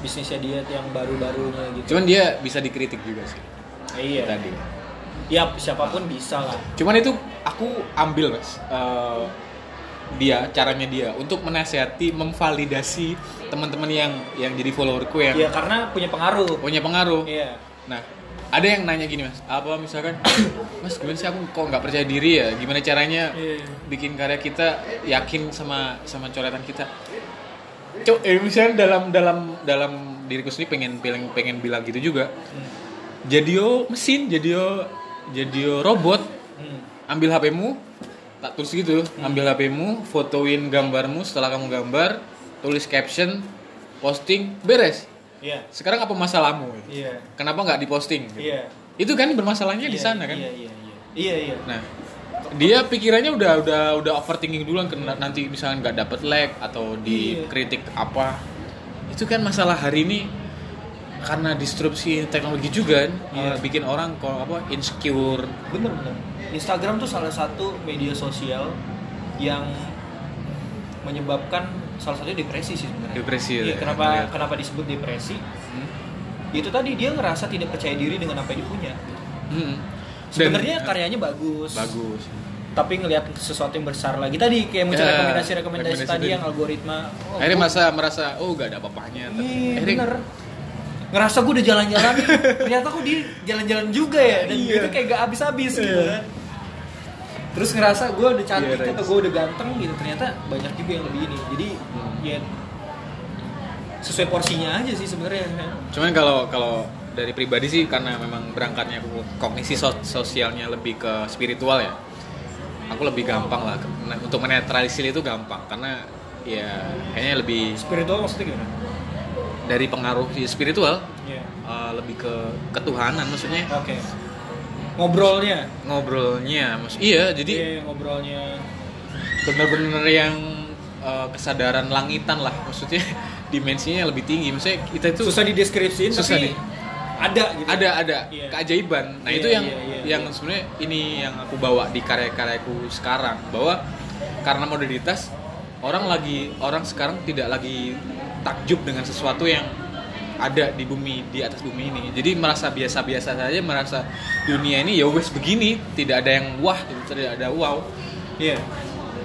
bisnisnya dia yang baru-barunya gitu. Cuman dia bisa dikritik juga sih. Iya. Tadi. Ya siapa pun bisa lah. Cuman itu aku ambil mas. Eh, dia caranya dia untuk menasehati, memvalidasi teman-teman yang yang jadi followerku yang ya karena punya pengaruh punya pengaruh. iya Nah ada yang nanya gini mas, apa misalkan mas gimana sih aku kok nggak percaya diri ya? Gimana caranya Iya. bikin karya kita yakin sama sama coretan kita? Cok, eh, misalnya dalam dalam dalam diriku sendiri pengen pengen pengen bilang gitu juga. Hmm. Jadi mesin, jadi jadi robot Hmm. ambil HPmu tak tulis gitu ambil HPmu fotoin gambarmu setelah kamu gambar tulis caption posting beres iya sekarang apa masalahmu iya kenapa nggak diposting gitu. iya Itu kan bermasalahnya di Iya, sana kan. Iya iya iya. Iya iya. Nah, dia pikirannya udah udah udah overthinking duluan kena nanti misalnya nggak dapet lag atau Iya. dikritik apa. Itu kan masalah hari ini karena disrupsi teknologi juga kan, Iya. eh, bikin orang kok apa insecure. Bener bener. Instagram tuh salah satu media sosial yang menyebabkan salah satunya depresi sih sebenarnya. Depresi, Iya, ya, kenapa lihat. kenapa disebut depresi? Hmm. Itu tadi dia ngerasa tidak percaya diri dengan apa yang dia punya. Hmm. Sebenarnya karyanya bagus. bagus. Tapi ngelihat sesuatu yang besar lagi tadi kayak muncul Ya, rekomendasi-rekomendasi rekomendasi tadi yang algoritma. Oh, Akhirnya gua- masa merasa oh gak ada apa-apanya. Iya, akhirnya- bener. Ngerasa gue udah jalan-jalan ternyata kok dia jalan-jalan juga ya dan Iya. itu kayak gak habis-habis gitu Iya. kan. Terus ngerasa gue udah cantik atau right. gue udah ganteng gitu ternyata banyak juga yang lebih ini. Jadi Hmm. ya sesuai porsinya aja sih sebenarnya. Cuman kalau kalau dari pribadi sih karena memang berangkatnya aku kognisi so- sosialnya lebih ke spiritual ya. Aku lebih gampang lah untuk menetralisir itu gampang karena ya kayaknya lebih Spiritual maksudnya gimana? Dari pengaruh si spiritual Iya. uh, lebih ke ketuhanan maksudnya Oke. Ngobrolnya. ngobrolnya mas iya jadi Iya, ngobrolnya. bener-bener yang uh, kesadaran langitan lah maksudnya dimensinya lebih tinggi maksudnya kita itu Susah dideskripsiin Susah tapi di- ada gitu. ada ada Iya. keajaiban nah Iya, itu yang iya, iya, yang iya. sebenarnya ini yang aku bawa di karya-karyaku sekarang bahwa karena modernitas orang lagi orang sekarang tidak lagi takjub dengan sesuatu yang ada di bumi di atas bumi ini. Jadi merasa biasa-biasa saja merasa dunia ini ya wes begini tidak ada yang wah gitu, tidak ada wow. Iya.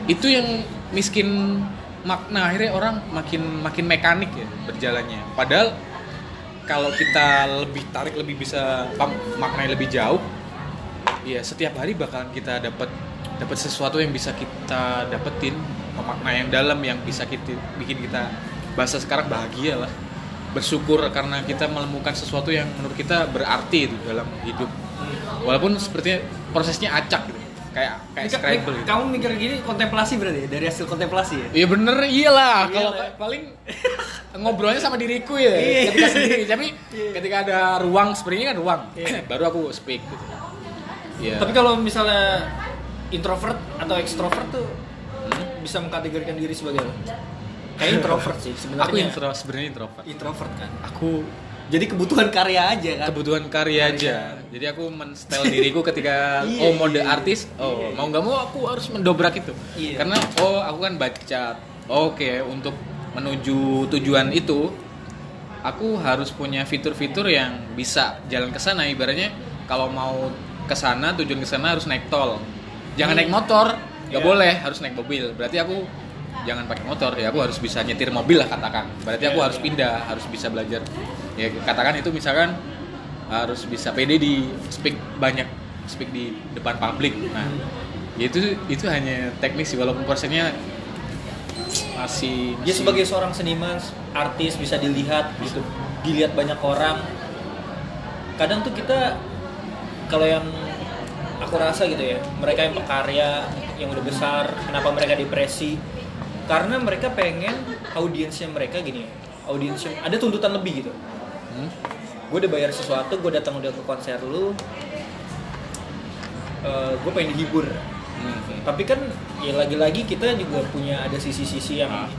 itu yang miskin makna akhirnya orang makin makin mekanik ya berjalannya. Padahal kalau kita lebih tarik lebih bisa maknanya lebih jauh ya setiap hari bakalan kita dapat dapat sesuatu yang bisa kita dapetin makna yang dalam yang bisa kita bikin kita bahasa sekarang bahagia lah bersyukur karena kita menemukan sesuatu yang menurut kita berarti itu dalam hidup walaupun sepertinya prosesnya acak gitu kayak kayak Ini ka- Scrabble ini gitu. Kamu mikir gini kontemplasi berarti ya? Dari hasil kontemplasi ya? Iya bener iyalah Iya kalau lah. paling ngobrolnya sama diriku ya Iya. ketika sendiri tapi Iya. ketika ada ruang seperti ini kan ruang Iya. baru aku speak gitu. Iya. Tapi kalau misalnya introvert atau ekstrovert tuh bisa mengkategorikan diri sebagai apa? Kayak introvert sih sebenarnya. aku intro sebenarnya introvert. introvert kan. Aku Jadi kebutuhan karya aja kan. kebutuhan karya aja. Jadi aku men-style diriku ketika Iya, oh mode iya, artis, oh mau nggak mau aku harus mendobrak itu. Iya. Karena oh aku kan baca. Oke, untuk menuju tujuan itu aku harus punya fitur-fitur yang bisa jalan ke sana ibaratnya kalau mau ke sana tujuan ke sana harus naik tol. Jangan Hmm. naik motor, nggak Iya. boleh, harus naik mobil. Berarti aku jangan pakai motor ya aku harus bisa nyetir mobil lah katakan berarti aku Iya, harus iya. pindah harus bisa belajar ya katakan itu misalkan harus bisa pede di speak banyak speak di depan publik nah ya itu itu hanya teknis sih walaupun prosesnya masih, Dia masih- sebagai seorang seniman, artis bisa dilihat gitu, dilihat banyak orang. Kadang tuh kita kalau yang aku rasa gitu ya, mereka yang pekarya, yang udah besar, kenapa mereka depresi? Karena mereka pengen audiensnya mereka gini ya, audiensnya ada tuntutan lebih gitu. Hmm? Gue udah bayar sesuatu, gue datang udah ke konser lu, gue pengen dihibur. Hmm. Tapi kan ya lagi-lagi kita juga punya ada sisi-sisi yang Ah.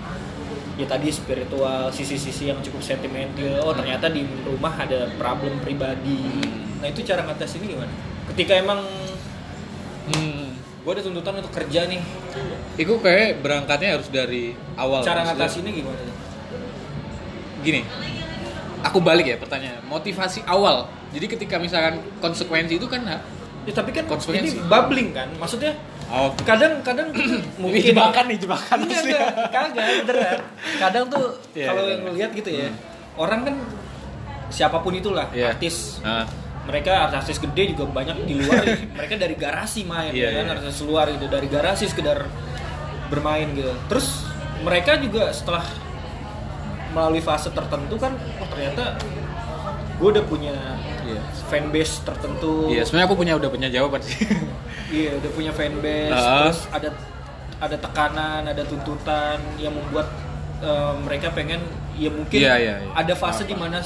ya tadi spiritual, sisi-sisi yang cukup sentimental. Oh ternyata di rumah ada problem pribadi. Hmm. Nah itu cara ngatasin ini gimana? Ketika emang Hmm. gue ada tuntutan untuk kerja nih, Itu kayak berangkatnya harus dari awal. cara ngatasinnya gimana? Gini, aku balik ya pertanyaan. Motivasi awal. Jadi ketika misalkan konsekuensi itu kan Ya tapi kan Konsekuensi. ini bubbling kan, maksudnya oh, kadang-kadang mungkin ini jebakan nih jebakan Iya, kagak beneran. Kadang tuh Iya, kalau iya, yang iya. ngeliat gitu ya, orang kan siapa pun itulah Iya. artis. Ah. Mereka artis gede juga banyak di luar. mereka dari garasi main, ya kan iya. artis luar gitu, dari garasi sekedar bermain gitu. Terus mereka juga setelah melalui fase tertentu kan, oh ternyata gue udah punya Iya. fanbase tertentu. Iya, sebenarnya aku punya udah punya jawaban sih. Iya, udah punya fanbase, Ah. terus ada ada tekanan, ada tuntutan yang membuat eh, mereka pengen ya mungkin Iya, iya, iya. ada fase di mana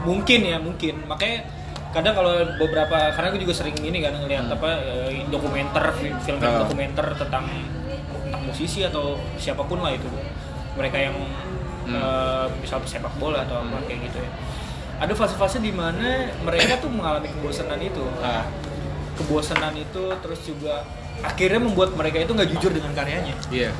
mungkin ya mungkin makanya kadang kalau beberapa karena gue juga sering ini kan ngelihat apa eh, dokumenter fi- film Oh. dokumenter tentang musisi atau siapa pun lah itu. Mereka yang Hmm. eh, misal sepak bola atau apa kayak gitu ya. Ada fase-fase di mana mereka tuh mengalami kebosanan itu. Ah, kebosanan itu terus juga akhirnya membuat mereka itu nggak jujur dengan karyanya. Iya.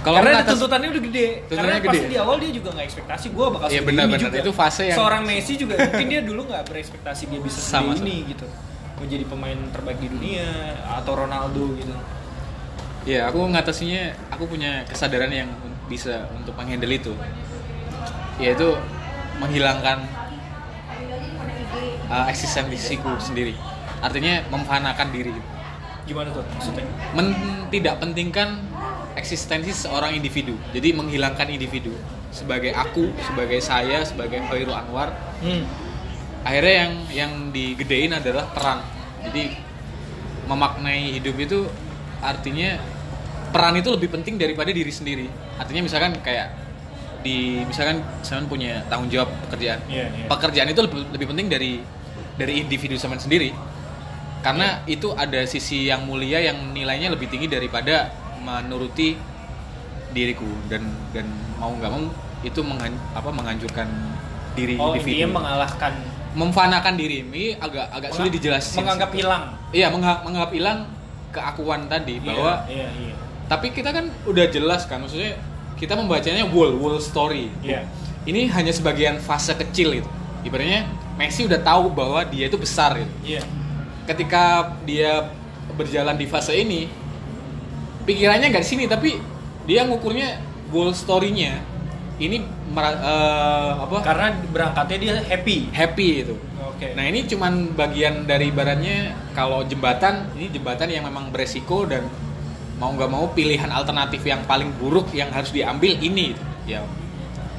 Kalau karena mengatas- tuntutannya udah gede. Tuntutannya karena pasti gede. di awal dia juga nggak ekspektasi. Gue bakal Iya, ini juga. Itu fase yang- seorang Messi juga mungkin dia dulu nggak berekspektasi dia bisa Sama, segede ini gitu. Menjadi pemain terbaik di dunia atau Ronaldo gitu Iya, aku ngatasinya, aku punya kesadaran yang bisa untuk menghandle itu. Yaitu menghilangkan uh, eksistensiku sendiri. Artinya memfanakan diri. gimana tuh maksudnya Men tidak pentingkan eksistensi seorang individu. Jadi menghilangkan individu sebagai aku, sebagai saya, sebagai Khairul Anwar. hmm. Akhirnya yang yang digedein adalah peran. Jadi memaknai hidup itu artinya peran itu lebih penting daripada diri sendiri. Artinya misalkan kayak di misalkan saya punya tanggung jawab pekerjaan. Iya, iya. Pekerjaan itu lebih, lebih penting dari dari individu zaman sendiri. Karena Iya. itu ada sisi yang mulia yang nilainya lebih tinggi daripada menuruti diriku dan dan mau nggak mau itu menghan, apa menghancurkan diri oh individu. mengalahkan Memfanakan diri ini agak agak sulit dijelasin. menganggap hilang Iya, mengha- menganggap hilang keakuan tadi bahwa iya iya tapi kita kan udah jelas kan maksudnya kita membacanya wall wall story. iya Ini hanya sebagian fase kecil itu. Ibaratnya Messi udah tahu bahwa dia itu besar gitu. iya Ketika dia berjalan di fase ini pikirannya nggak di sini tapi dia ngukurnya wall story-nya ini eh, apa karena berangkatnya dia happy happy itu. oke Nah ini cuman bagian dari ibaratnya kalau jembatan ini jembatan yang memang beresiko dan mau nggak mau pilihan alternatif yang paling buruk yang harus diambil ini gitu. ya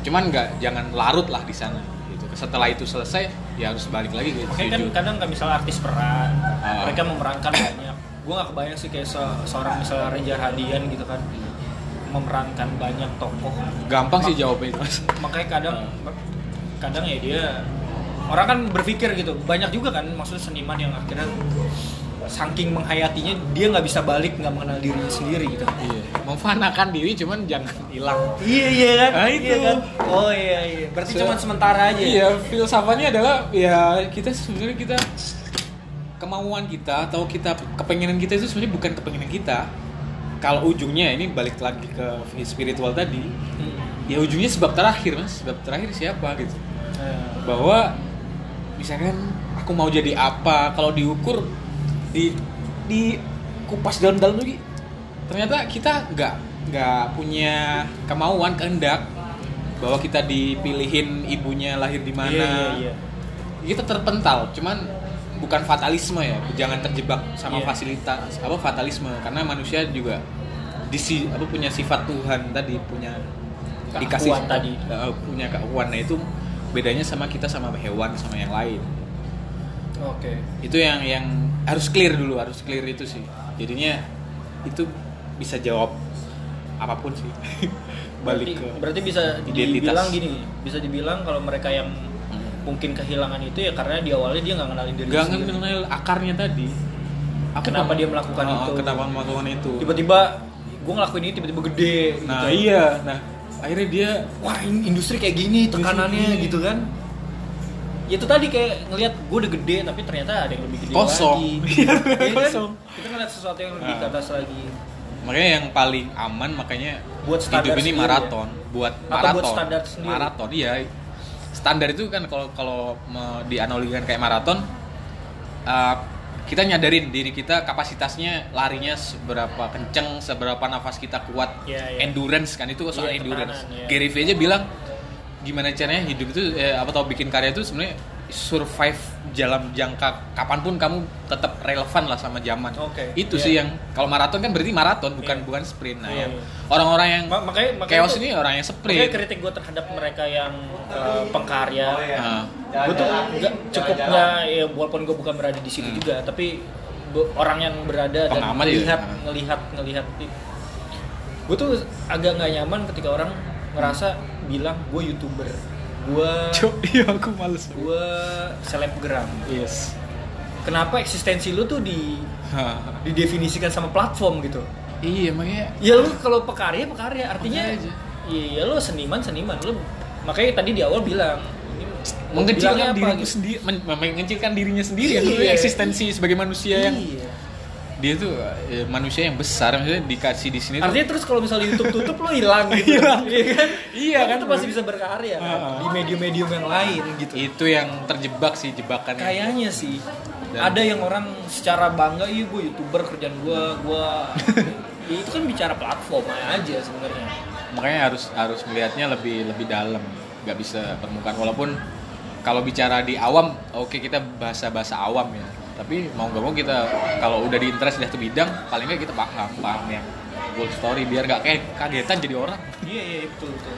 cuman nggak jangan larut lah di sana gitu. Setelah itu selesai ya harus balik lagi gitu. Makanya kan kadang kan misalnya artis peran, Ah. mereka memerankan banyak. Gue gak kebayang sih kayak se- seorang misalnya Reza Hadian gitu kan memerankan banyak tokoh. gampang sih jawabnya itu mas. Makanya kadang kadang ya dia orang kan berpikir gitu. Banyak juga kan maksudnya seniman yang akhirnya saking menghayatinya dia nggak bisa balik nggak mengenal dirinya sendiri gitu. Iya. Memfanakan diri cuman jangan hilang. Iya iya kan? Ah, itu. Iya kan? Oh iya iya. Berarti Se- cuma sementara aja. Iya, filsafatnya adalah ya kita sebenarnya kita kemauan kita atau kita kepengenan kita itu sebenarnya bukan kepengenan kita. Kalau ujungnya ini balik lagi ke spiritual tadi, Hmm. ya ujungnya sebab terakhir mas, sebab terakhir siapa gitu. Eh, Bahwa misalkan aku mau jadi apa, kalau diukur di di kupas dalam-dalam lagi, ternyata kita nggak nggak punya kemauan kehendak bahwa kita dipilihin ibunya lahir di mana Iya iya iya. kita terpental cuman bukan fatalisme ya jangan terjebak sama Iya. fasilitas apa fatalisme karena manusia juga disi apa punya sifat Tuhan tadi punya Keakuan tadi. eh, punya keakuan nah itu bedanya sama kita sama hewan sama yang lain Oke. itu yang yang harus clear dulu harus clear itu sih jadinya itu bisa jawab apa pun sih berarti, balik ke berarti bisa identitas. dibilang gini bisa dibilang kalau mereka yang mungkin kehilangan itu ya karena di awalnya dia nggak kenalin diri gak sendiri. mengenal akarnya tadi Aku Kenapa dia melakukan Oh, itu? kenapa melakukan itu tiba-tiba gue ngelakuin ini tiba-tiba gede nah gitu. iya nah akhirnya dia wah in- industri kayak gini tekanannya gini. gitu kan ya itu tadi kayak ngelihat gue udah gede tapi ternyata ada yang lebih gede Kosong. lagi Iya, Ya kan? kosong. kita ngeliat sesuatu yang lebih ke Ah. atas lagi makanya yang paling aman makanya Buat hidup ini sendiri maraton buat Atau maraton buat standar sendiri. maraton iya standar itu kan kalau kalau dianalogikan kayak maraton uh, kita nyadarin diri kita kapasitasnya larinya seberapa kenceng seberapa nafas kita kuat Iya, iya. endurance kan itu soal Iya, endurance iya. Gary Vee aja bilang gimana caranya hidup itu eh, apa tau bikin karya itu sebenarnya survive dalam jangka kapan pun kamu tetap relevan lah sama zaman Oke, itu iya. sih yang kalau maraton kan berarti maraton bukan Iya. bukan sprint nah iya. orang-orang yang Ma- makanya makanya chaos tuh- ini orang yang Makanya sprint kritik gue terhadap mereka yang uh, pengkarya Nah, gue tuh nggak cukup nggak ya walaupun gue bukan berada di situ juga tapi orang yang berada dan Hmm. Pengamat ya? ngelihat Nah. ngelihat ngelihat gue tuh agak nggak nyaman ketika orang ngerasa bilang gue youtuber gua Cok, iya aku males. gua selebgram Yes. kenapa eksistensi lu tuh di didefinisikan sama platform gitu iya, makanya ya lu kalau pekarya pekarya artinya iya lu seniman seniman lu makanya tadi di awal bilang mengecilkan diriku gitu. sendiri, men- mengecilkan dirinya sendiri kan Iya. eksistensi sebagai manusia yang iya. Dia tuh eh, manusia yang besar maksudnya dikasih di sini tuh artinya terus kalau misalnya YouTube tutup lu hilang gitu. Hilang. iya kan? Iya kan, itu pasti bisa berkarya kan? Ah. di medium-medium yang lain gitu. Itu yang terjebak sih jebakannya kayaknya sih. Dan- ada yang orang secara bangga iya gue youtuber kerjaan gue gue ya, itu kan bicara platform aja sebenarnya. Makanya harus harus melihatnya lebih lebih dalam. Nggak bisa permukaan. Walaupun kalau bicara di awam oke kita bahasa bahasa awam ya tapi mau nggak mau kita kalau udah di interest di satu bidang paling nggak kita paham paham yang full story biar nggak kayak kagetan jadi orang. Iya iya betul betul.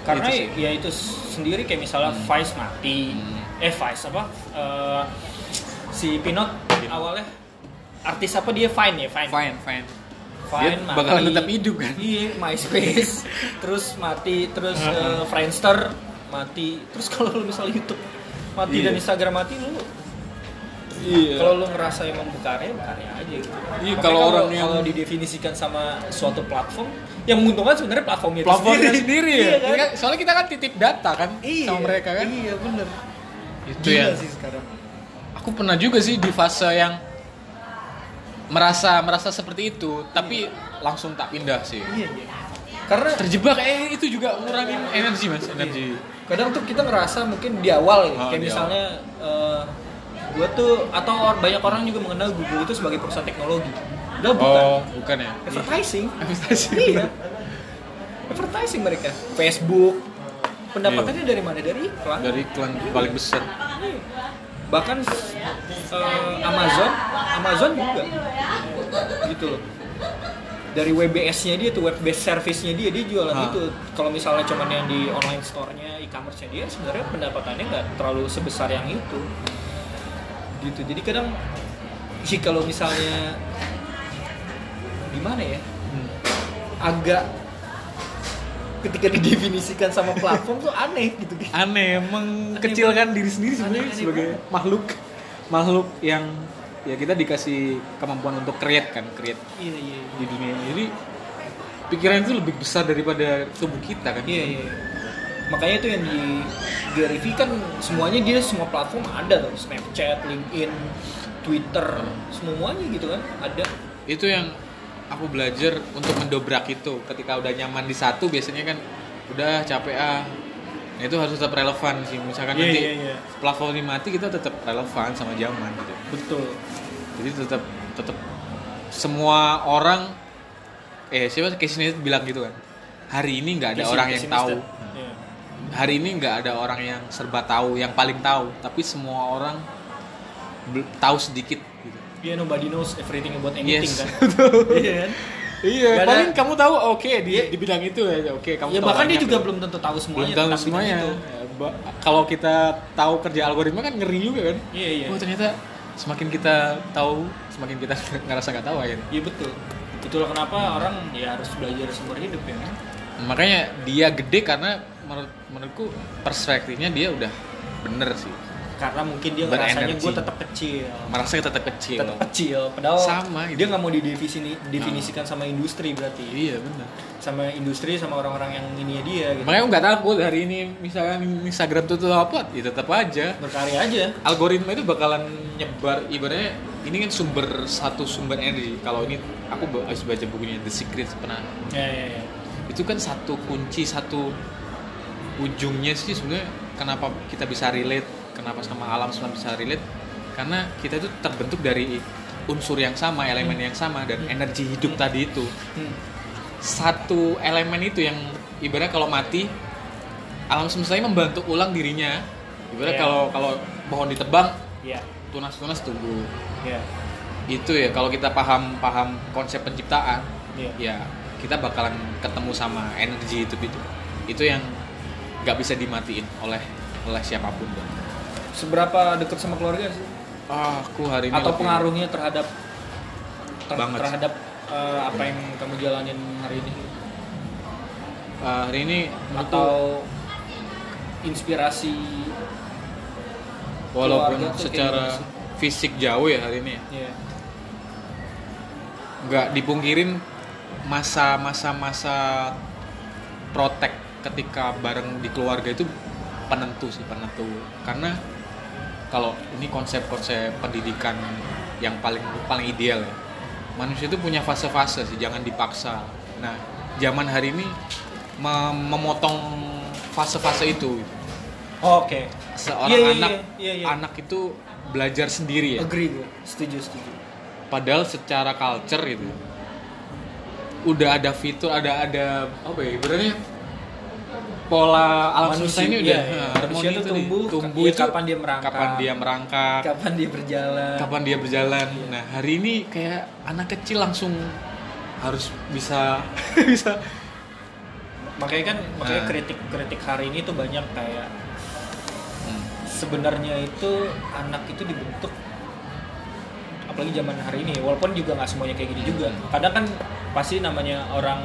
Karena Itu sih. ya itu sendiri kayak misalnya Vice mati Hmm. eh Vice apa Eh, si Pinot awalnya artis apa dia? Fine ya Fine fine fine Fine Dia bakalan tetap hidup kan? iya MySpace. Terus mati terus eh, Friendster mati. Terus kalau lu misal YouTube mati Iya. dan Instagram mati lu iya. Kalau lu ngerasa emang berkarya berkarya aja gitu. Iya, kalau orang yang- kalau didefinisikan sama suatu platform yang menguntungkan sebenarnya platformnya itu platformnya sendiri. ya. Iya kan? Kan- soalnya kita kan titip data kan Iya, sama mereka kan? iya bener. Itu Gila ya. sih sekarang. Aku pernah juga sih di fase yang merasa merasa seperti itu tapi langsung tak pindah sih. Iya iya. Karena terjebak eh itu juga ngurangin energi mas energi. Kadang tuh kita ngerasa mungkin di awal ya Oh, kayak di misalnya gue tuh atau banyak orang juga mengenal Google itu sebagai perusahaan teknologi. Udah bukan oh bukan. ya? Advertising. Advertising. iya. Advertising mereka. Facebook. Pendapatannya dari mana? Dari iklan. Iya. dari iklan paling besar. Bahkan eh, Amazon. Amazon juga. Gitu loh. Dari WBS-nya dia tuh web based service-nya dia dia jualan Ah. itu. Kalau misalnya cuman yang di online store-nya e-commerce-nya dia sebenarnya pendapatannya nggak terlalu sebesar yang itu gitu. Jadi kadang sih kalau misalnya gimana ya? Hmm. agak ketika didefinisikan sama platform tuh aneh gitu. Aneh mengkecilkan diri sendiri sebenarnya Aneh, aneh sebagai makhluk. Makhluk yang ya kita dikasih kemampuan untuk create kan create iya iya iya. di dunia ini. Jadi pikiran itu lebih besar daripada tubuh kita kan. Iya iya. Makanya itu yang di Gary kan semuanya dia semua platform ada tuh Snapchat, LinkedIn, Twitter, semuanya gitu kan ada. itu yang aku belajar untuk mendobrak itu ketika udah nyaman di satu biasanya kan udah capek ah nah, itu harus tetap relevan sih misalkan Iya, nanti iya, iya. platform ini mati kita tetap relevan sama zaman gitu Betul. jadi tetap tetap semua orang eh siapa Casey Neistat bilang gitu kan hari ini nggak ada Casey- orang yang Casey tahu Neistat. Iya. Hari ini nggak ada orang yang serba tahu yang paling tahu tapi semua orang tahu sedikit gitu Iya nobody knows everything about anything Yes. kan. Iya kan? iya ada- paling kamu tahu oke di Iya. di bidang itu ya oke kamu Ya tahu bahkan dia juga belum tentu tahu belum semuanya. tahu tentang semuanya. Ya, kalau kita tahu kerja algoritma kan ngeri juga kan Iya iya. oh ternyata semakin kita tahu semakin kita ngerasa nggak tahu akhirnya Iya betul. Itulah kenapa orang ya harus belajar seumur hidup ya kan. makanya dia gede karena menurut menurutku perspektifnya dia udah bener sih. Karena mungkin dia ngerasanya gue tetap kecil. merasa tetap kecil. Tetap kecil. Padahal Sama, dia nggak mau didefinisi definisikan sama industri berarti. iya bener. Sama industri sama orang-orang yang ini dia gitu. makanya nggak takut hari ini misalkan Instagram tuh tuh apa ya tetap aja. Berkarya aja. Algoritma itu bakalan nyebar ibaratnya ini kan sumber satu sumber energi. Kalau ini aku habis baca bukunya The Secret pernah. Ya ya ya. Itu kan satu kunci satu ujungnya sih sebenarnya kenapa kita bisa relate kenapa sama alam semesta bisa relate? Karena kita itu terbentuk dari unsur yang sama elemen yang sama dan energi hidup tadi itu. Hmm. satu elemen itu yang ibaratnya kalau mati alam semesta ini membantu ulang dirinya. Ibaratnya Iya. kalau kalau pohon ditebang ya tunas-tunas tumbuh. Ya itu ya kalau kita paham paham konsep penciptaan Iya. ya kita bakalan ketemu sama energi itu itu. Itu yang nggak bisa dimatiin oleh oleh siapa pun Bang. seberapa dekat sama keluarga sih ah aku hari ini atau pengaruhnya terhadap ter- Banget. terhadap eh, apa yang kamu jalanin hari ini Ah, hari ini atau inspirasi walaupun secara fisik jauh ya hari ini ya. Iya. nggak dipungkirin masa-masa masa protek ketika bareng di keluarga itu penentu sih penentu karena kalau ini konsep-konsep pendidikan yang paling paling ideal ya manusia itu punya fase-fase sih jangan dipaksa nah zaman hari ini mem- memotong fase-fase itu Oh, Oke. seorang Iya, iya, anak iya, iya, iya. anak itu belajar sendiri ya Agree gue. Setuju, setuju. padahal secara culture gitu udah ada fitur ada ada apa ya ibaratnya pola alam semesta ini udah Manusia harmoni tuh itu tumbuh, tumbuh iya, itu kapan dia merangkak. kapan dia merangkak Kapan dia berjalan? kapan dia berjalan Iya. nah hari ini kayak anak kecil langsung harus bisa bisa Makanya kan makanya Nah. kritik-kritik hari ini tuh banyak kayak Hmm. sebenarnya itu anak itu dibentuk apalagi zaman hari ini walaupun juga nggak semuanya kayak gini juga kadang kan pasti namanya orang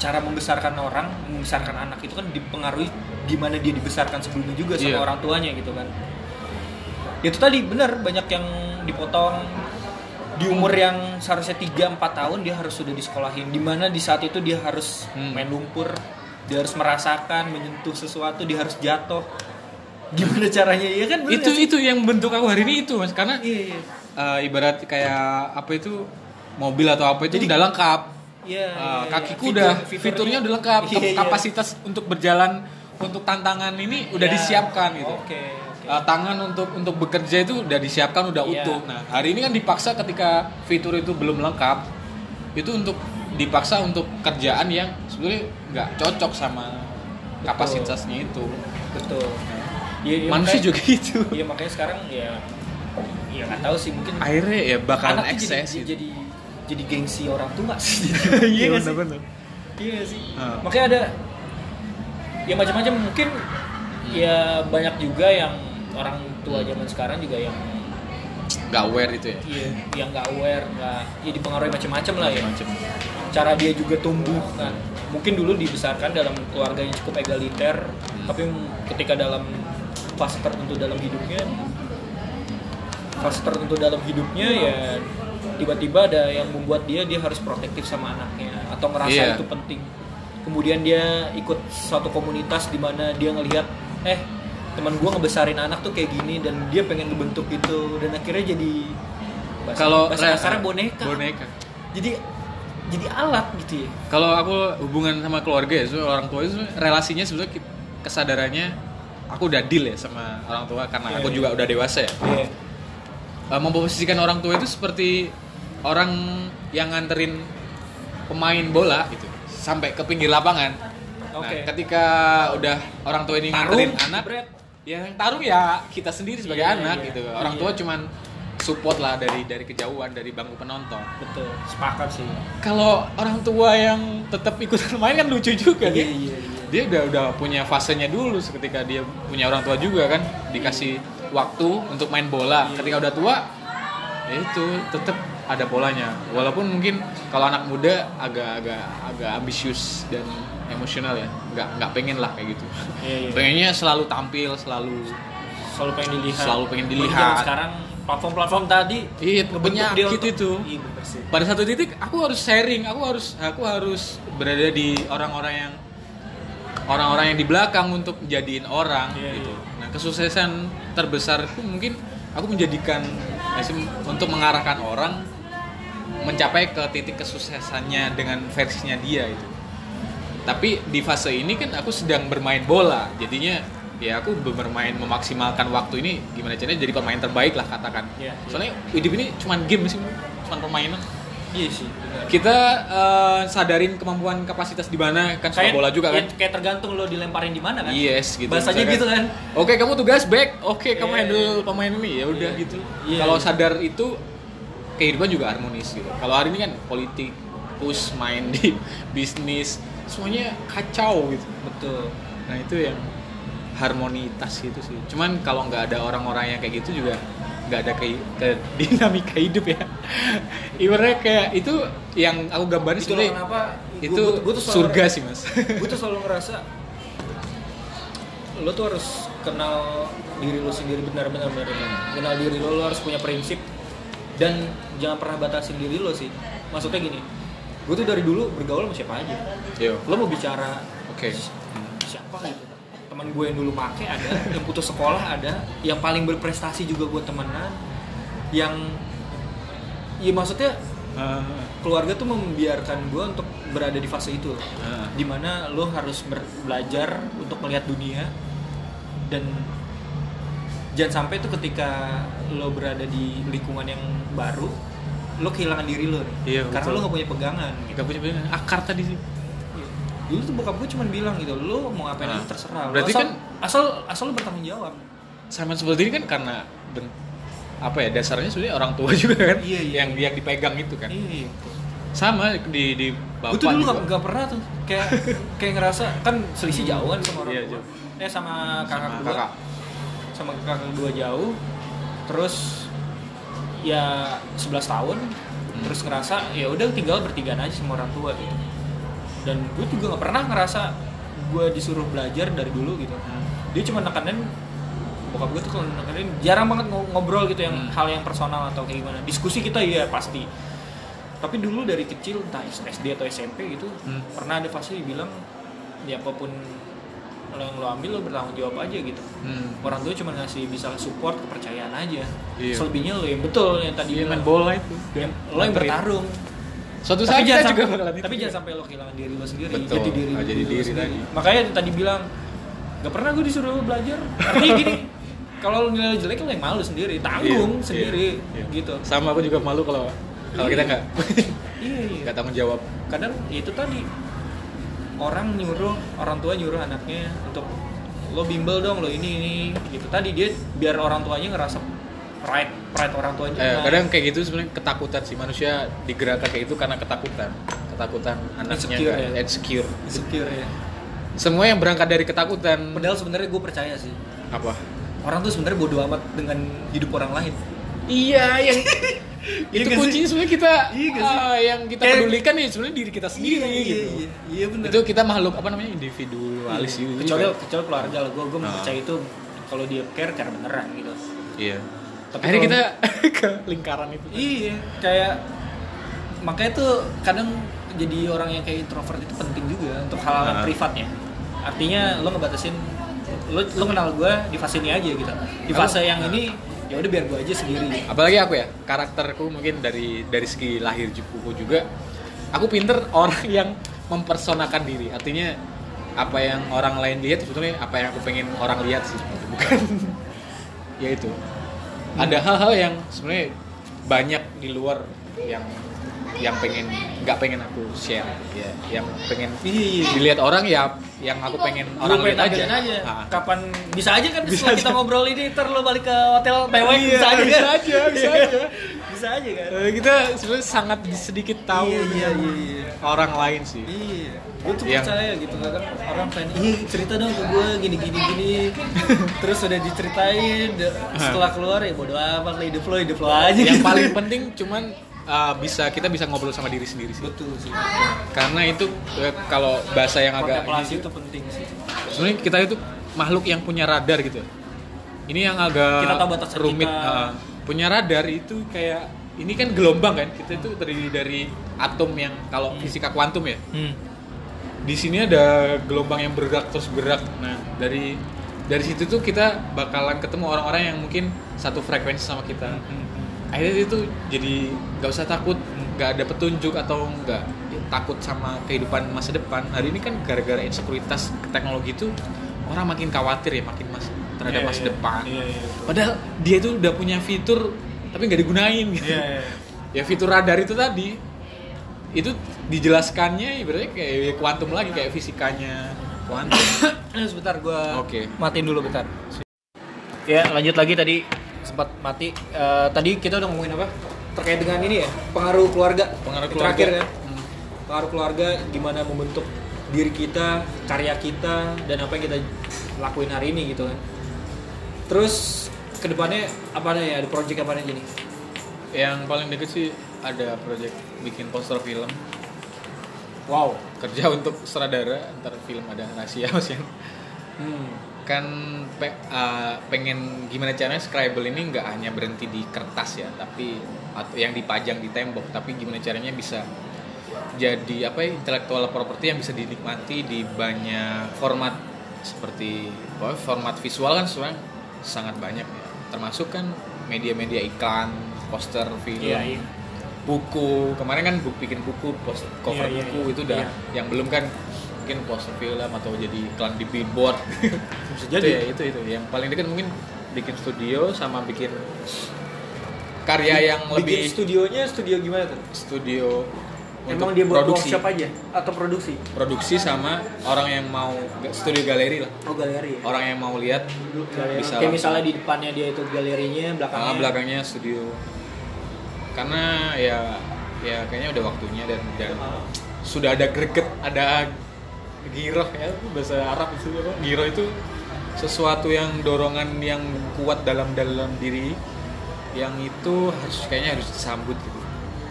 cara membesarkan orang membesarkan anak itu kan dipengaruhi gimana dia dibesarkan sebelumnya juga sama Iya. orang tuanya gitu kan. Itu tadi benar banyak yang dipotong. Di umur yang seharusnya 3-4 tahun dia harus sudah disekolahin. Di mana di saat itu dia harus Hmm. main lumpur dia harus merasakan menyentuh sesuatu dia harus jatuh. Gimana caranya? Ya kan bener itu sih? itu yang bentuk aku hari ini itu mas. Karena iya iya. eh, ibarat kayak apa itu? Mobil atau apa itu Jadi- udah lengkap Iya, Uh, iya, iya. kakiku Fitur- udah fiturnya- fiturnya udah lengkap. Iya. kapasitas untuk berjalan untuk tantangan ini udah Ya, disiapkan gitu. Oke oke. Uh, tangan untuk untuk bekerja itu udah disiapkan udah Iya. utuh. Nah hari ini kan dipaksa ketika fitur itu belum lengkap itu untuk dipaksa untuk kerjaan yang sebenarnya nggak cocok sama kapasitasnya itu. Betul. Iya, iya, manusia makanya- juga gitu. iya makanya sekarang ya ya nggak tahu sih mungkin akhirnya ya bakalan tuh jadi, ekses gitu. jadi jadi gengsi orang tua sih. Iya nggak sih? iya sih? Ah. makanya ada ya macam-macam. Mungkin ya banyak juga yang orang tua zaman sekarang juga yang nggak aware itu ya? Iya yang nggak aware nggak ya dipengaruhi macam-macam lah ya. Macam cara dia juga tumbuh. Kan mungkin dulu dibesarkan dalam keluarga yang cukup egaliter Hmm. tapi ketika dalam fase tertentu dalam hidupnya fase tertentu dalam hidupnya ya tiba-tiba ada yang membuat dia dia harus protektif sama anaknya atau ngerasa Iya. itu penting kemudian dia ikut suatu komunitas di mana dia ngelihat eh teman gua ngebesarin anak tuh kayak gini dan dia pengen ngebentuk itu dan akhirnya jadi kalau kasarnya boneka boneka jadi jadi alat gitu ya kalau aku hubungan sama keluarga ya orang tua itu relasinya sebetulnya kesadarannya aku udah deal ya sama orang tua karena Iya, aku iya. juga udah dewasa ya Iya. Eh, memposisikan orang tua itu seperti orang yang nganterin pemain bola gitu sampai ke pinggir lapangan Oke. nah ketika udah orang tua ini Tarung, nganterin anak ya yang taruh ya kita sendiri sebagai Iya, anak iya. gitu orang Iya. tua cuman support lah dari dari kejauhan dari bangku penonton betul sepakat sih kalau orang tua yang tetap ikutan main kan lucu juga dia. Iya, iya, iya. Dia udah udah punya fasenya dulu ketika dia punya orang tua juga kan dikasih waktu untuk main bola. Iya. Ketika udah tua ya itu tetap ada polanya. Walaupun mungkin kalau anak muda agak-agak agak ambisius dan emosional ya. Nggak nggak pengen lah kayak gitu. Iya, iya. Pengennya selalu tampil, selalu selalu pengen dilihat Selalu pengen dilihat. sekarang platform-platform tadi Iya, penyakit untuk- itu. iya pada satu titik aku harus sharing aku harus aku harus berada di orang-orang yang orang-orang yang di belakang untuk menjadiin orang Iya, gitu iya. nah kesuksesan terbesarku mungkin aku menjadikan untuk mengarahkan orang mencapai ke titik kesuksesannya dengan versinya dia itu. Tapi di fase ini kan aku sedang bermain bola. Jadinya ya aku bermain memaksimalkan waktu ini gimana caranya jadi pemain terbaik lah katakan. Iya, iya. soalnya hidup ini cuma game sih cuma permainan. Iya sih kita eh, sadarin kemampuan kapasitas di mana kan sepak bola juga kan? ya, kayak tergantung lo dilemparin di mana kan? Yes gitu. Bahasanya misalkan. gitu kan? Oke kamu tugas back. Oke kamu Iya, handle pemain ini. Ya udah Iya. gitu. Iya, kalau iya. sadar itu kehidupan juga harmonis gitu. Kalau hari ini kan politik push main di bisnis semuanya kacau gitu. Betul. Nah itu yang harmonitas gitu sih. Cuman kalau nggak ada orang-orang yang kayak gitu juga nggak ada ke, ke dinamika hidup ya. Ibaratnya kayak itu yang aku gambarin itu kenapa itu gua- gua tuh selalu- surga sih mas. gue tuh selalu ngerasa lo tuh harus kenal diri lo sendiri benar-benar benar kenal diri lo lo harus punya prinsip dan jangan pernah batasin diri lo sih maksudnya gini gue tuh dari dulu bergaul sama siapa aja Yo. lo mau bicara Oke. siapa gitu teman gue yang dulu make ada yang putus sekolah ada yang paling berprestasi juga gue temenan yang ya maksudnya Ah, keluarga tuh membiarkan gue untuk berada di fase itu ah. di mana lo harus belajar untuk melihat dunia dan jangan sampai tuh ketika lo berada di lingkungan yang baru lo kehilangan diri lo nih Iya, karena betul. lo gak punya pegangan gitu. Gak punya pegangan. akar tadi sih. dulu tuh bokap gue cuma bilang gitu lo mau ngapain Nah, aja terserah Lo berarti asal, kan- asal asal lo bertanggung jawab Sama seperti ini kan karena ben- apa ya dasarnya sebenarnya orang tua juga kan Iya, iya. yang yang dipegang itu kan. iya Sama di di bapak gue tuh dulu gak, gak pernah tuh kayak kayak ngerasa kan selisih jauh kan sama orang Iya, tua jauh. eh sama kakak Sama gue kakak. sama kakak gue jauh terus ya 11 tahun Hmm. terus ngerasa ya udah tinggal bertigaan aja sama orang tua gitu dan gue juga nggak pernah ngerasa gue disuruh belajar dari dulu gitu Hmm. dia cuma nekanin bokap gue tuh kalau nekanin jarang banget ngo- ngobrol gitu yang Hmm. hal yang personal atau kayak gimana diskusi kita iya pasti tapi dulu dari kecil entah SD atau SMP gitu Hmm. pernah ada fase dibilang ya apa pun lo yang lo ambil lo bertanggung jawab aja gitu Hmm. orang tua cuma ngasih bisa support kepercayaan aja Iya. selebihnya lo yang betul yang tadi Iya, main bola itu. yang, lo yang bertarung Suatu saat jangan kita sampai, juga bakalan tapi jangan sampai lo kehilangan diri lo sendiri Betul. jadi diri jadi lo diri sendiri. makanya tadi bilang gak pernah gue disuruh belajar artinya gini kalau lo nilai jelek lo yang malu sendiri tanggung Iya, sendiri iya, iya. gitu Sama aku juga malu kalau kalau Iya. kita nggak iya iya nggak tanggung jawab. kadang ya itu tadi orang nyuruh orang tua nyuruh anaknya untuk lo bimbel dong lo ini ini gitu. Tadi dia biar orang tuanya ngerasa pride pride orang tuanya Eh, kadang kayak gitu sebenarnya ketakutan sih. Manusia digerakkan kayak itu karena ketakutan. Ketakutan anaknya Insecure ya? insecure. insecure ya. Semua yang berangkat dari ketakutan. Padahal sebenarnya gue percaya sih. Apa? orang tuh sebenarnya bodoh amat dengan hidup orang lain. Iya, yang itu nggak sih? kuncinya sebenarnya kita Iya ah, yang kita Kayak- pedulikan ya sebenarnya diri kita sendiri iya, gitu. iya, iya benar Itu kita makhluk apa namanya individualis gitu. kecuali kan. kecuali keluarga lah gue gue Ah. percaya itu kalau dia care care beneran gitu Iya. Tapi Akhirnya kita ke lingkaran itu. Iya, kayak makanya tuh kadang jadi orang yang kayak introvert itu penting juga untuk hal-hal yang Ah. privatnya. Artinya lo ngebatasin lo lo kenal gue di fase ini aja gitu. Di fase yang ini ya udah biar gue aja sendiri. apalagi aku ya karakterku mungkin dari dari segi lahir jukuku juga aku pinter orang yang mempersonakan diri. Artinya apa yang orang lain lihat sebetulnya apa yang aku pengen orang lihat sih. Bukan. Ya itu. Ada hal-hal yang sebenarnya banyak di luar yang yang pengen nggak pengen aku share. Ya yang pengen Iya, iya. dilihat orang ya yang aku pengen Orang orang lihat aja, aja. Ah. Kapan bisa aja kan Bisa setelah aja. kita ngobrol ini ntar lo balik ke hotel mewah Iya, bisa aja bisa kan? aja, bisa aja. bisa aja kan? Eh, kita sebenarnya sangat sedikit tahu Iya, iya, iya, iya. orang lain sih Iya, gue tuh Yang- percaya gitu kadang orang pengen, ih cerita dong ke gue gini gini gini, terus udah diceritain, setelah keluar ya bodo amat lah hidup lo hidup lo aja. yang gitu. paling penting cuman uh, bisa kita bisa ngobrol sama diri sendiri sih betul sih. karena itu eh, kalau bahasa yang agak ini, itu penting sih. sebenarnya kita itu makhluk yang punya radar gitu ini yang agak Kita tahu batasan rumit kita. uh, punya radar itu kayak ini kan gelombang kan kita itu terdiri dari atom yang kalau fisika kuantum ya Hmm. di sini ada gelombang yang bergerak terus bergerak nah dari dari situ tuh kita bakalan ketemu orang-orang yang mungkin satu frekuensi sama kita Hmm. Akhirnya itu jadi nggak usah takut nggak ada petunjuk atau nggak takut sama kehidupan masa depan hari ini kan gara-gara insekuritas teknologi itu orang makin khawatir ya makin mas terhadap Iya, masa iya. depan Iya, iya. padahal dia tuh udah punya fitur tapi nggak digunain gitu Iya, iya. ya fitur radar itu tadi itu dijelaskannya ibaratnya kayak kuantum lagi kayak fisikanya kuantum sebentar gue Oke. matiin dulu bentar. Ya lanjut lagi tadi sempat mati. Eh, tadi kita udah ngomongin apa? Terkait dengan ini ya pengaruh keluarga. Pengaruh keluarga. Terakhir kan. Hmm. Pengaruh keluarga gimana membentuk diri kita, karya kita, dan apa yang kita lakuin hari ini gitu kan. Terus ke depannya apa nih ada project apa aja nih? yang paling deket sih ada project bikin poster film Wow. kerja untuk sutradara ntar film ada rahasia mas yang Hmm. Kan pe- uh, pengen gimana caranya Scribble ini nggak hanya berhenti di kertas ya tapi atau yang dipajang di tembok tapi gimana caranya bisa jadi apa ya intellectual property yang bisa dinikmati di banyak format seperti wah, format visual kan sekarang sangat banyak ya termasuk kan media-media iklan poster film Iya, iya. buku kemarin kan buku bikin buku post cover Iya, iya, buku iya. itu udah Iya. yang belum kan mungkin poster film atau jadi iklan di billboard Bisa itu jadi. ya itu itu yang paling dekat mungkin bikin studio sama bikin karya yang Bikin lebih studionya studio gimana tuh? studio Emang untuk dia buat produksi workshop aja atau produksi? produksi sama orang yang mau studio galeri lah Oh galeri. ya? orang yang mau lihat Galeri. bisa Kayak misalnya di depannya dia itu galerinya, belakangnya. Ah, belakangnya studio karena ya ya kayaknya udah waktunya dan dan sudah ada greget ada giroh ya bahasa Arab itu apa? Giroh itu sesuatu yang dorongan yang kuat dalam dalam diri yang itu harus kayaknya harus disambut gitu.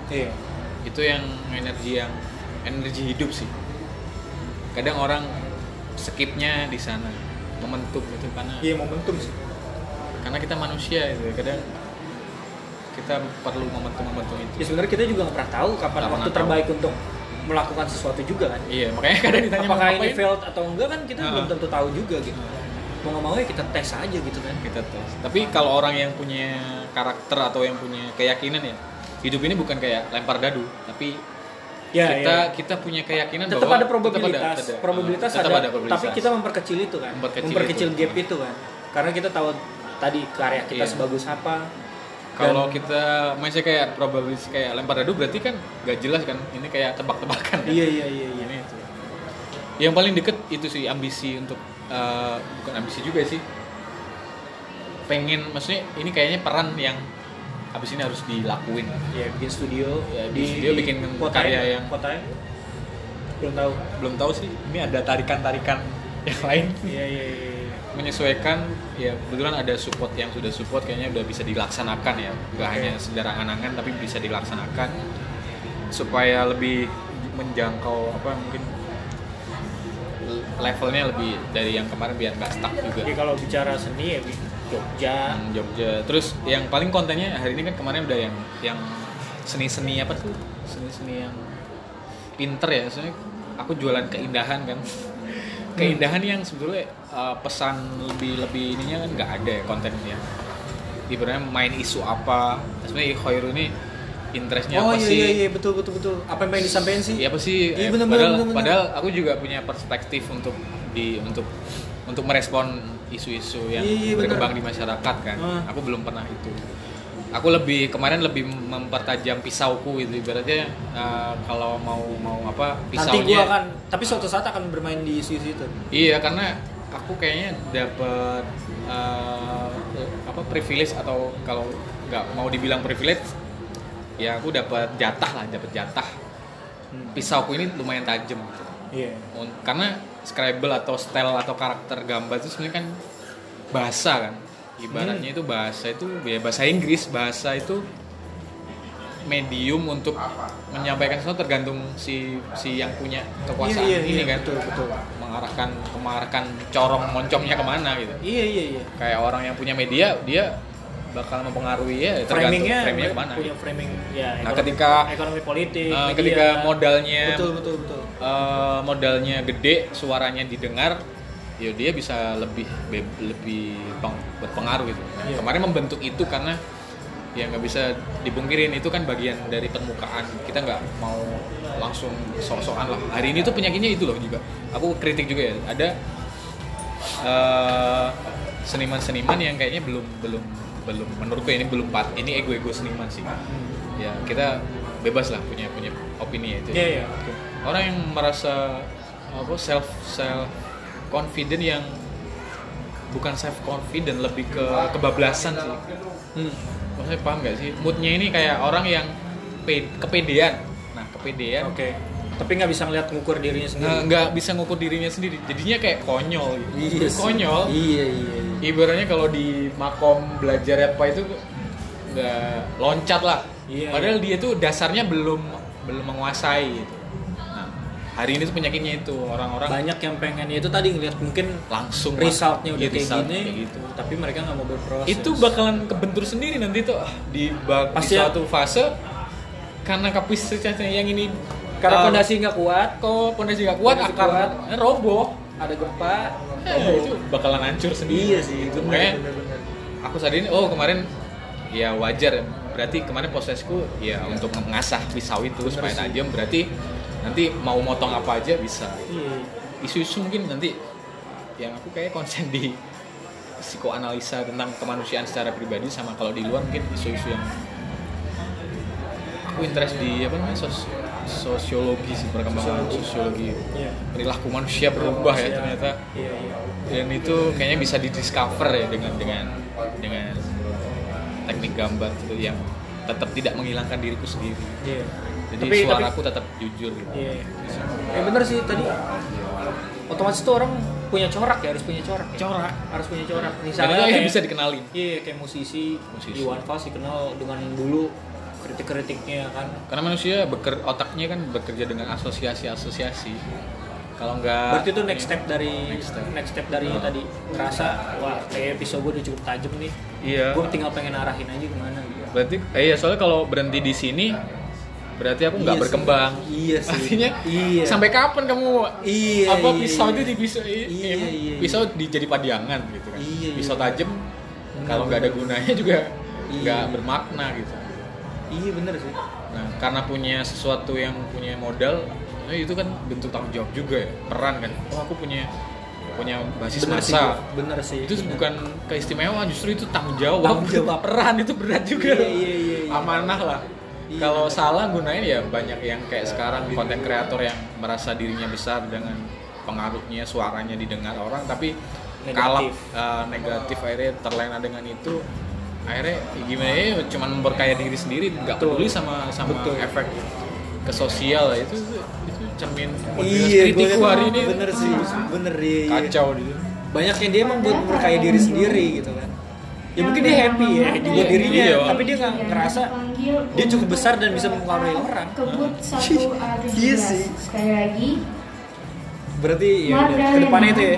Iya. itu yang energi yang energi hidup sih. Kadang orang skipnya di sana momentum itu karena Iya momentum sih. karena kita manusia itu kadang kita perlu momentum-momentum Ya itu sebenarnya kita juga nggak pernah tahu kapan waktu terbaik untuk melakukan sesuatu juga kan. iya makanya kadang ditanya Apakah ini failed atau enggak kan kita Ah. belum tentu tahu juga gitu. Mau nggak mau ya kita tes aja gitu kan. kita tes tapi kalau orang yang punya karakter atau yang punya keyakinan ya hidup ini bukan kayak lempar dadu tapi Ya, kita ya. kita punya keyakinan tetap bahwa ada probabilitas, tetap ada, probabilitas tetap ada, ada probabilitas. tapi kita memperkecil itu kan, Memperkecil itu. gap itu kan, karena kita tahu tadi karya kita Iya. sebagus apa. Kalau kita masih kayak probabilitas kayak lempar dadu berarti kan gak jelas kan ini kayak tebak-tebakan kan? Iya iya iya iya. ini itu yang paling deket itu sih ambisi untuk eh, bukan ambisi juga sih pengen maksudnya ini kayaknya peran yang abis ini harus dilakuin Ya bikin studio, Ya, di studio bikin karya yang- kotanya belum tahu. belum tahu sih ini ada tarikan-tarikan yang lain Iya iya iya. Menyesuaikan ya kebetulan ada support yang sudah support kayaknya udah bisa dilaksanakan ya gak Oke. hanya sekedar angan-angan tapi bisa dilaksanakan supaya lebih menjangkau apa mungkin levelnya lebih dari yang kemarin biar nggak stuck juga Jadi kalau bicara seni ya Jogja. Hmm, Jogja. Terus yang paling kontennya hari ini kan kemarin udah yang yang seni-seni apa tuh? Seni-seni yang pinter ya. Soalnya aku jualan keindahan kan. Keindahan yang sebetulnya uh, pesan lebih lebih ininya kan nggak ada ya kontennya. Ibaratnya main isu apa. Sebenarnya Khairul ini interestnya oh apa iya sih? iya iya betul betul betul. Apa yang pengen disampaikan sih? Iya apa sih? Iya, Eh, bener, padahal, bener, bener, padahal aku juga punya perspektif untuk di untuk untuk merespon isu-isu yang Iya, iya, bener. berkembang di masyarakat kan. Ah. Aku belum pernah itu. Aku lebih kemarin lebih mempertajam pisauku itu ibaratnya eh, kalau mau mau apa Nanti pisaunya. gua akan, tapi suatu saat akan bermain di isu-isu itu. Iya karena aku kayaknya dapat eh, apa privilege atau kalau nggak mau dibilang privilege ya aku dapat jatah lah dapat jatah Hmm. pisauku ini lumayan tajam gitu. Un- karena scribble atau style atau karakter gambar itu sebenarnya kan bahasa kan ibaratnya itu bahasa itu ya bahasa Inggris bahasa itu medium untuk menyampaikan sesuatu tergantung si si yang punya kekuasaan Iya, iya, ini iya, kan betul, betul. mengarahkan mengarahkan corong moncongnya ke mana gitu Iya iya iya. kayak orang yang punya media dia bakal mempengaruhi ya tergantung Framingnya framingnya ke mana punya gitu. framing ya. Nah, ekonomi- ketika- ekonomi politik, Eh, media. ketika modalnya betul betul betul. eh, modalnya gede, suaranya didengar, ya dia bisa lebih be- lebih peng- berpengaruh gitu. Nah, Iya. Kemarin membentuk itu karena ya nggak bisa dipungkirin itu kan bagian dari permukaan. Kita nggak mau langsung sok-sokan lah. Hari ini tuh penyakitnya itu loh juga. Aku kritik juga ya. Ada eh, seniman-seniman yang kayaknya belum belum belum menurutku ini belum pat ini ego-ego seniman sih. Ya kita bebas lah punya punya opini ya itu Iya iya. oke. orang yang merasa apa self self confident yang bukan self confident lebih ke kebablasan sih Hmm. Maksudnya paham nggak sih moodnya ini kayak orang yang pe- kepedean nah kepedean Oke. Tapi nggak bisa ngeliat ngukur dirinya sendiri. nggak bisa ngukur dirinya sendiri jadinya kayak konyol gitu Iya sih. konyol Iya iya. iya. ibaratnya kalau di makom belajar apa itu nggak loncat lah Iya, padahal dia tuh dasarnya belum belum menguasai gitu hari ini tuh penyakitnya itu orang-orang banyak yang pengen ya itu tadi ngeliat mungkin langsung resultnya udah Iya, kayak result gini kayak gitu. tapi mereka nggak mau berproses. Itu bakalan kebentur sendiri nanti tuh. Ah, di bak Pasti di ya. suatu fase karena kapasitasnya yang ini karena eh, fondasi nggak kuat. kok pondasi nggak kuat Pondasi kuat. eh, roboh. Ada gempa Eh, itu bakalan hancur sendiri. Iya sih itu aku sadar ini oh kemarin ya wajar. Berarti kemarin prosesku ya untuk mengasah pisau itu Bener supaya tajam. Berarti nanti mau motong apa aja bisa. Iya isu-isu mungkin nanti yang aku kayak konsen di psikoanalisa tentang kemanusiaan secara pribadi sama kalau di luar mungkin isu-isu yang aku interest di apa namanya sos sosiologi sih perkembangan Sosiologi. sosiologi. Iya. Perilaku manusia berubah ya ternyata. Iya iya. Dan itu kayaknya bisa di discover ya dengan dengan dengan teknik gambar itu yang tetap tidak menghilangkan diriku sendiri. Iya jadi Tapi- suaraku tetap jujur gitu. iya ya bener sih tadi otomatis tuh orang punya corak ya harus punya corak ya. Corak. harus punya corak misalnya akhirnya kayak- bisa dikenalin Iya, kayak musisi, Musisi. Iwan Fals dikenal dengan dulu kritik-kritiknya kan. karena manusia beker, otaknya kan bekerja dengan asosiasi-asosiasi kalau nggak Berarti itu next step dari Next next step. step, dari Oh. tadi ngerasa wah kayak pisau gue udah cukup tajam nih. iya Gue tinggal pengen arahin aja ke mana gitu. berarti eh, iya soalnya kalau berhenti di sini berarti aku nggak Iya sih. berkembang Iya sih. artinya Iya. sampai kapan kamu Iya, apa iya, pisau iya. itu di pisau i- Iya, emang iya, pisau dijadi padiangan gitu kan Iya, iya. pisau tajam Benar, kalau nggak ada benar. gunanya juga Iya. nggak bermakna gitu Iya bener sih. nah karena punya sesuatu yang punya modal eh, itu kan bentuk tanggung jawab juga ya peran kan oh aku punya punya basis Bener sih. massa Bener sih. itu bener. bukan keistimewaan justru itu tanggung jawab Tanggung jawab. peran itu berat juga Iya, iya, iya, iya. amanah lah Iya, kalau bener. salah gunain ya banyak yang kayak sekarang konten kreator yang merasa dirinya besar dengan pengaruhnya suaranya didengar orang tapi Negatif. kalah eh, negatif akhirnya terlena dengan itu akhirnya ya gimana ya cuman memperkaya diri sendiri nggak peduli sama sama Betul. efek ke sosial itu itu cermin Iya, gue kritikku hari ini bener sih. Bener iya. iya. kacau gitu banyak yang dia emang buat memperkaya diri sendiri gitu kan ya mungkin dia happy ya di buat Iya, dirinya iya. tapi dia nggak ngerasa dia cukup besar dan bisa mempengaruhi orang Kebut satu A17 Iya sih. sekali lagi. berarti ya udah ke depannya itu ya.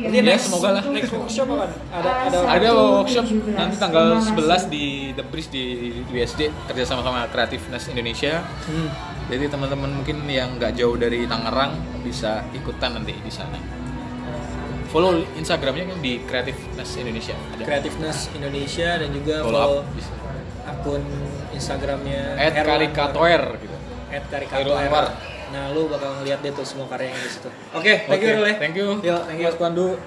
Ini Ya, next, semoga lah. next workshop apa kan ada ada Satu, ada workshop nanti tanggal Terima kasih. 11 di The Bridge di USD kerja sama sama Creativeness Indonesia. Hmm. Jadi teman-teman mungkin yang nggak jauh dari Tangerang bisa ikutan nanti di sana. Follow Instagramnya kan di Creativeness Indonesia. Ada. Creativeness Indonesia dan juga Follow follow akun Instagramnya karikatoer gitu. Anwar. Nah, lu bakal ngeliat deh tuh semua karyanya di situ. Oke, thank you Oke, Rul ya. thank you. Yo, thank you Mas Pandu.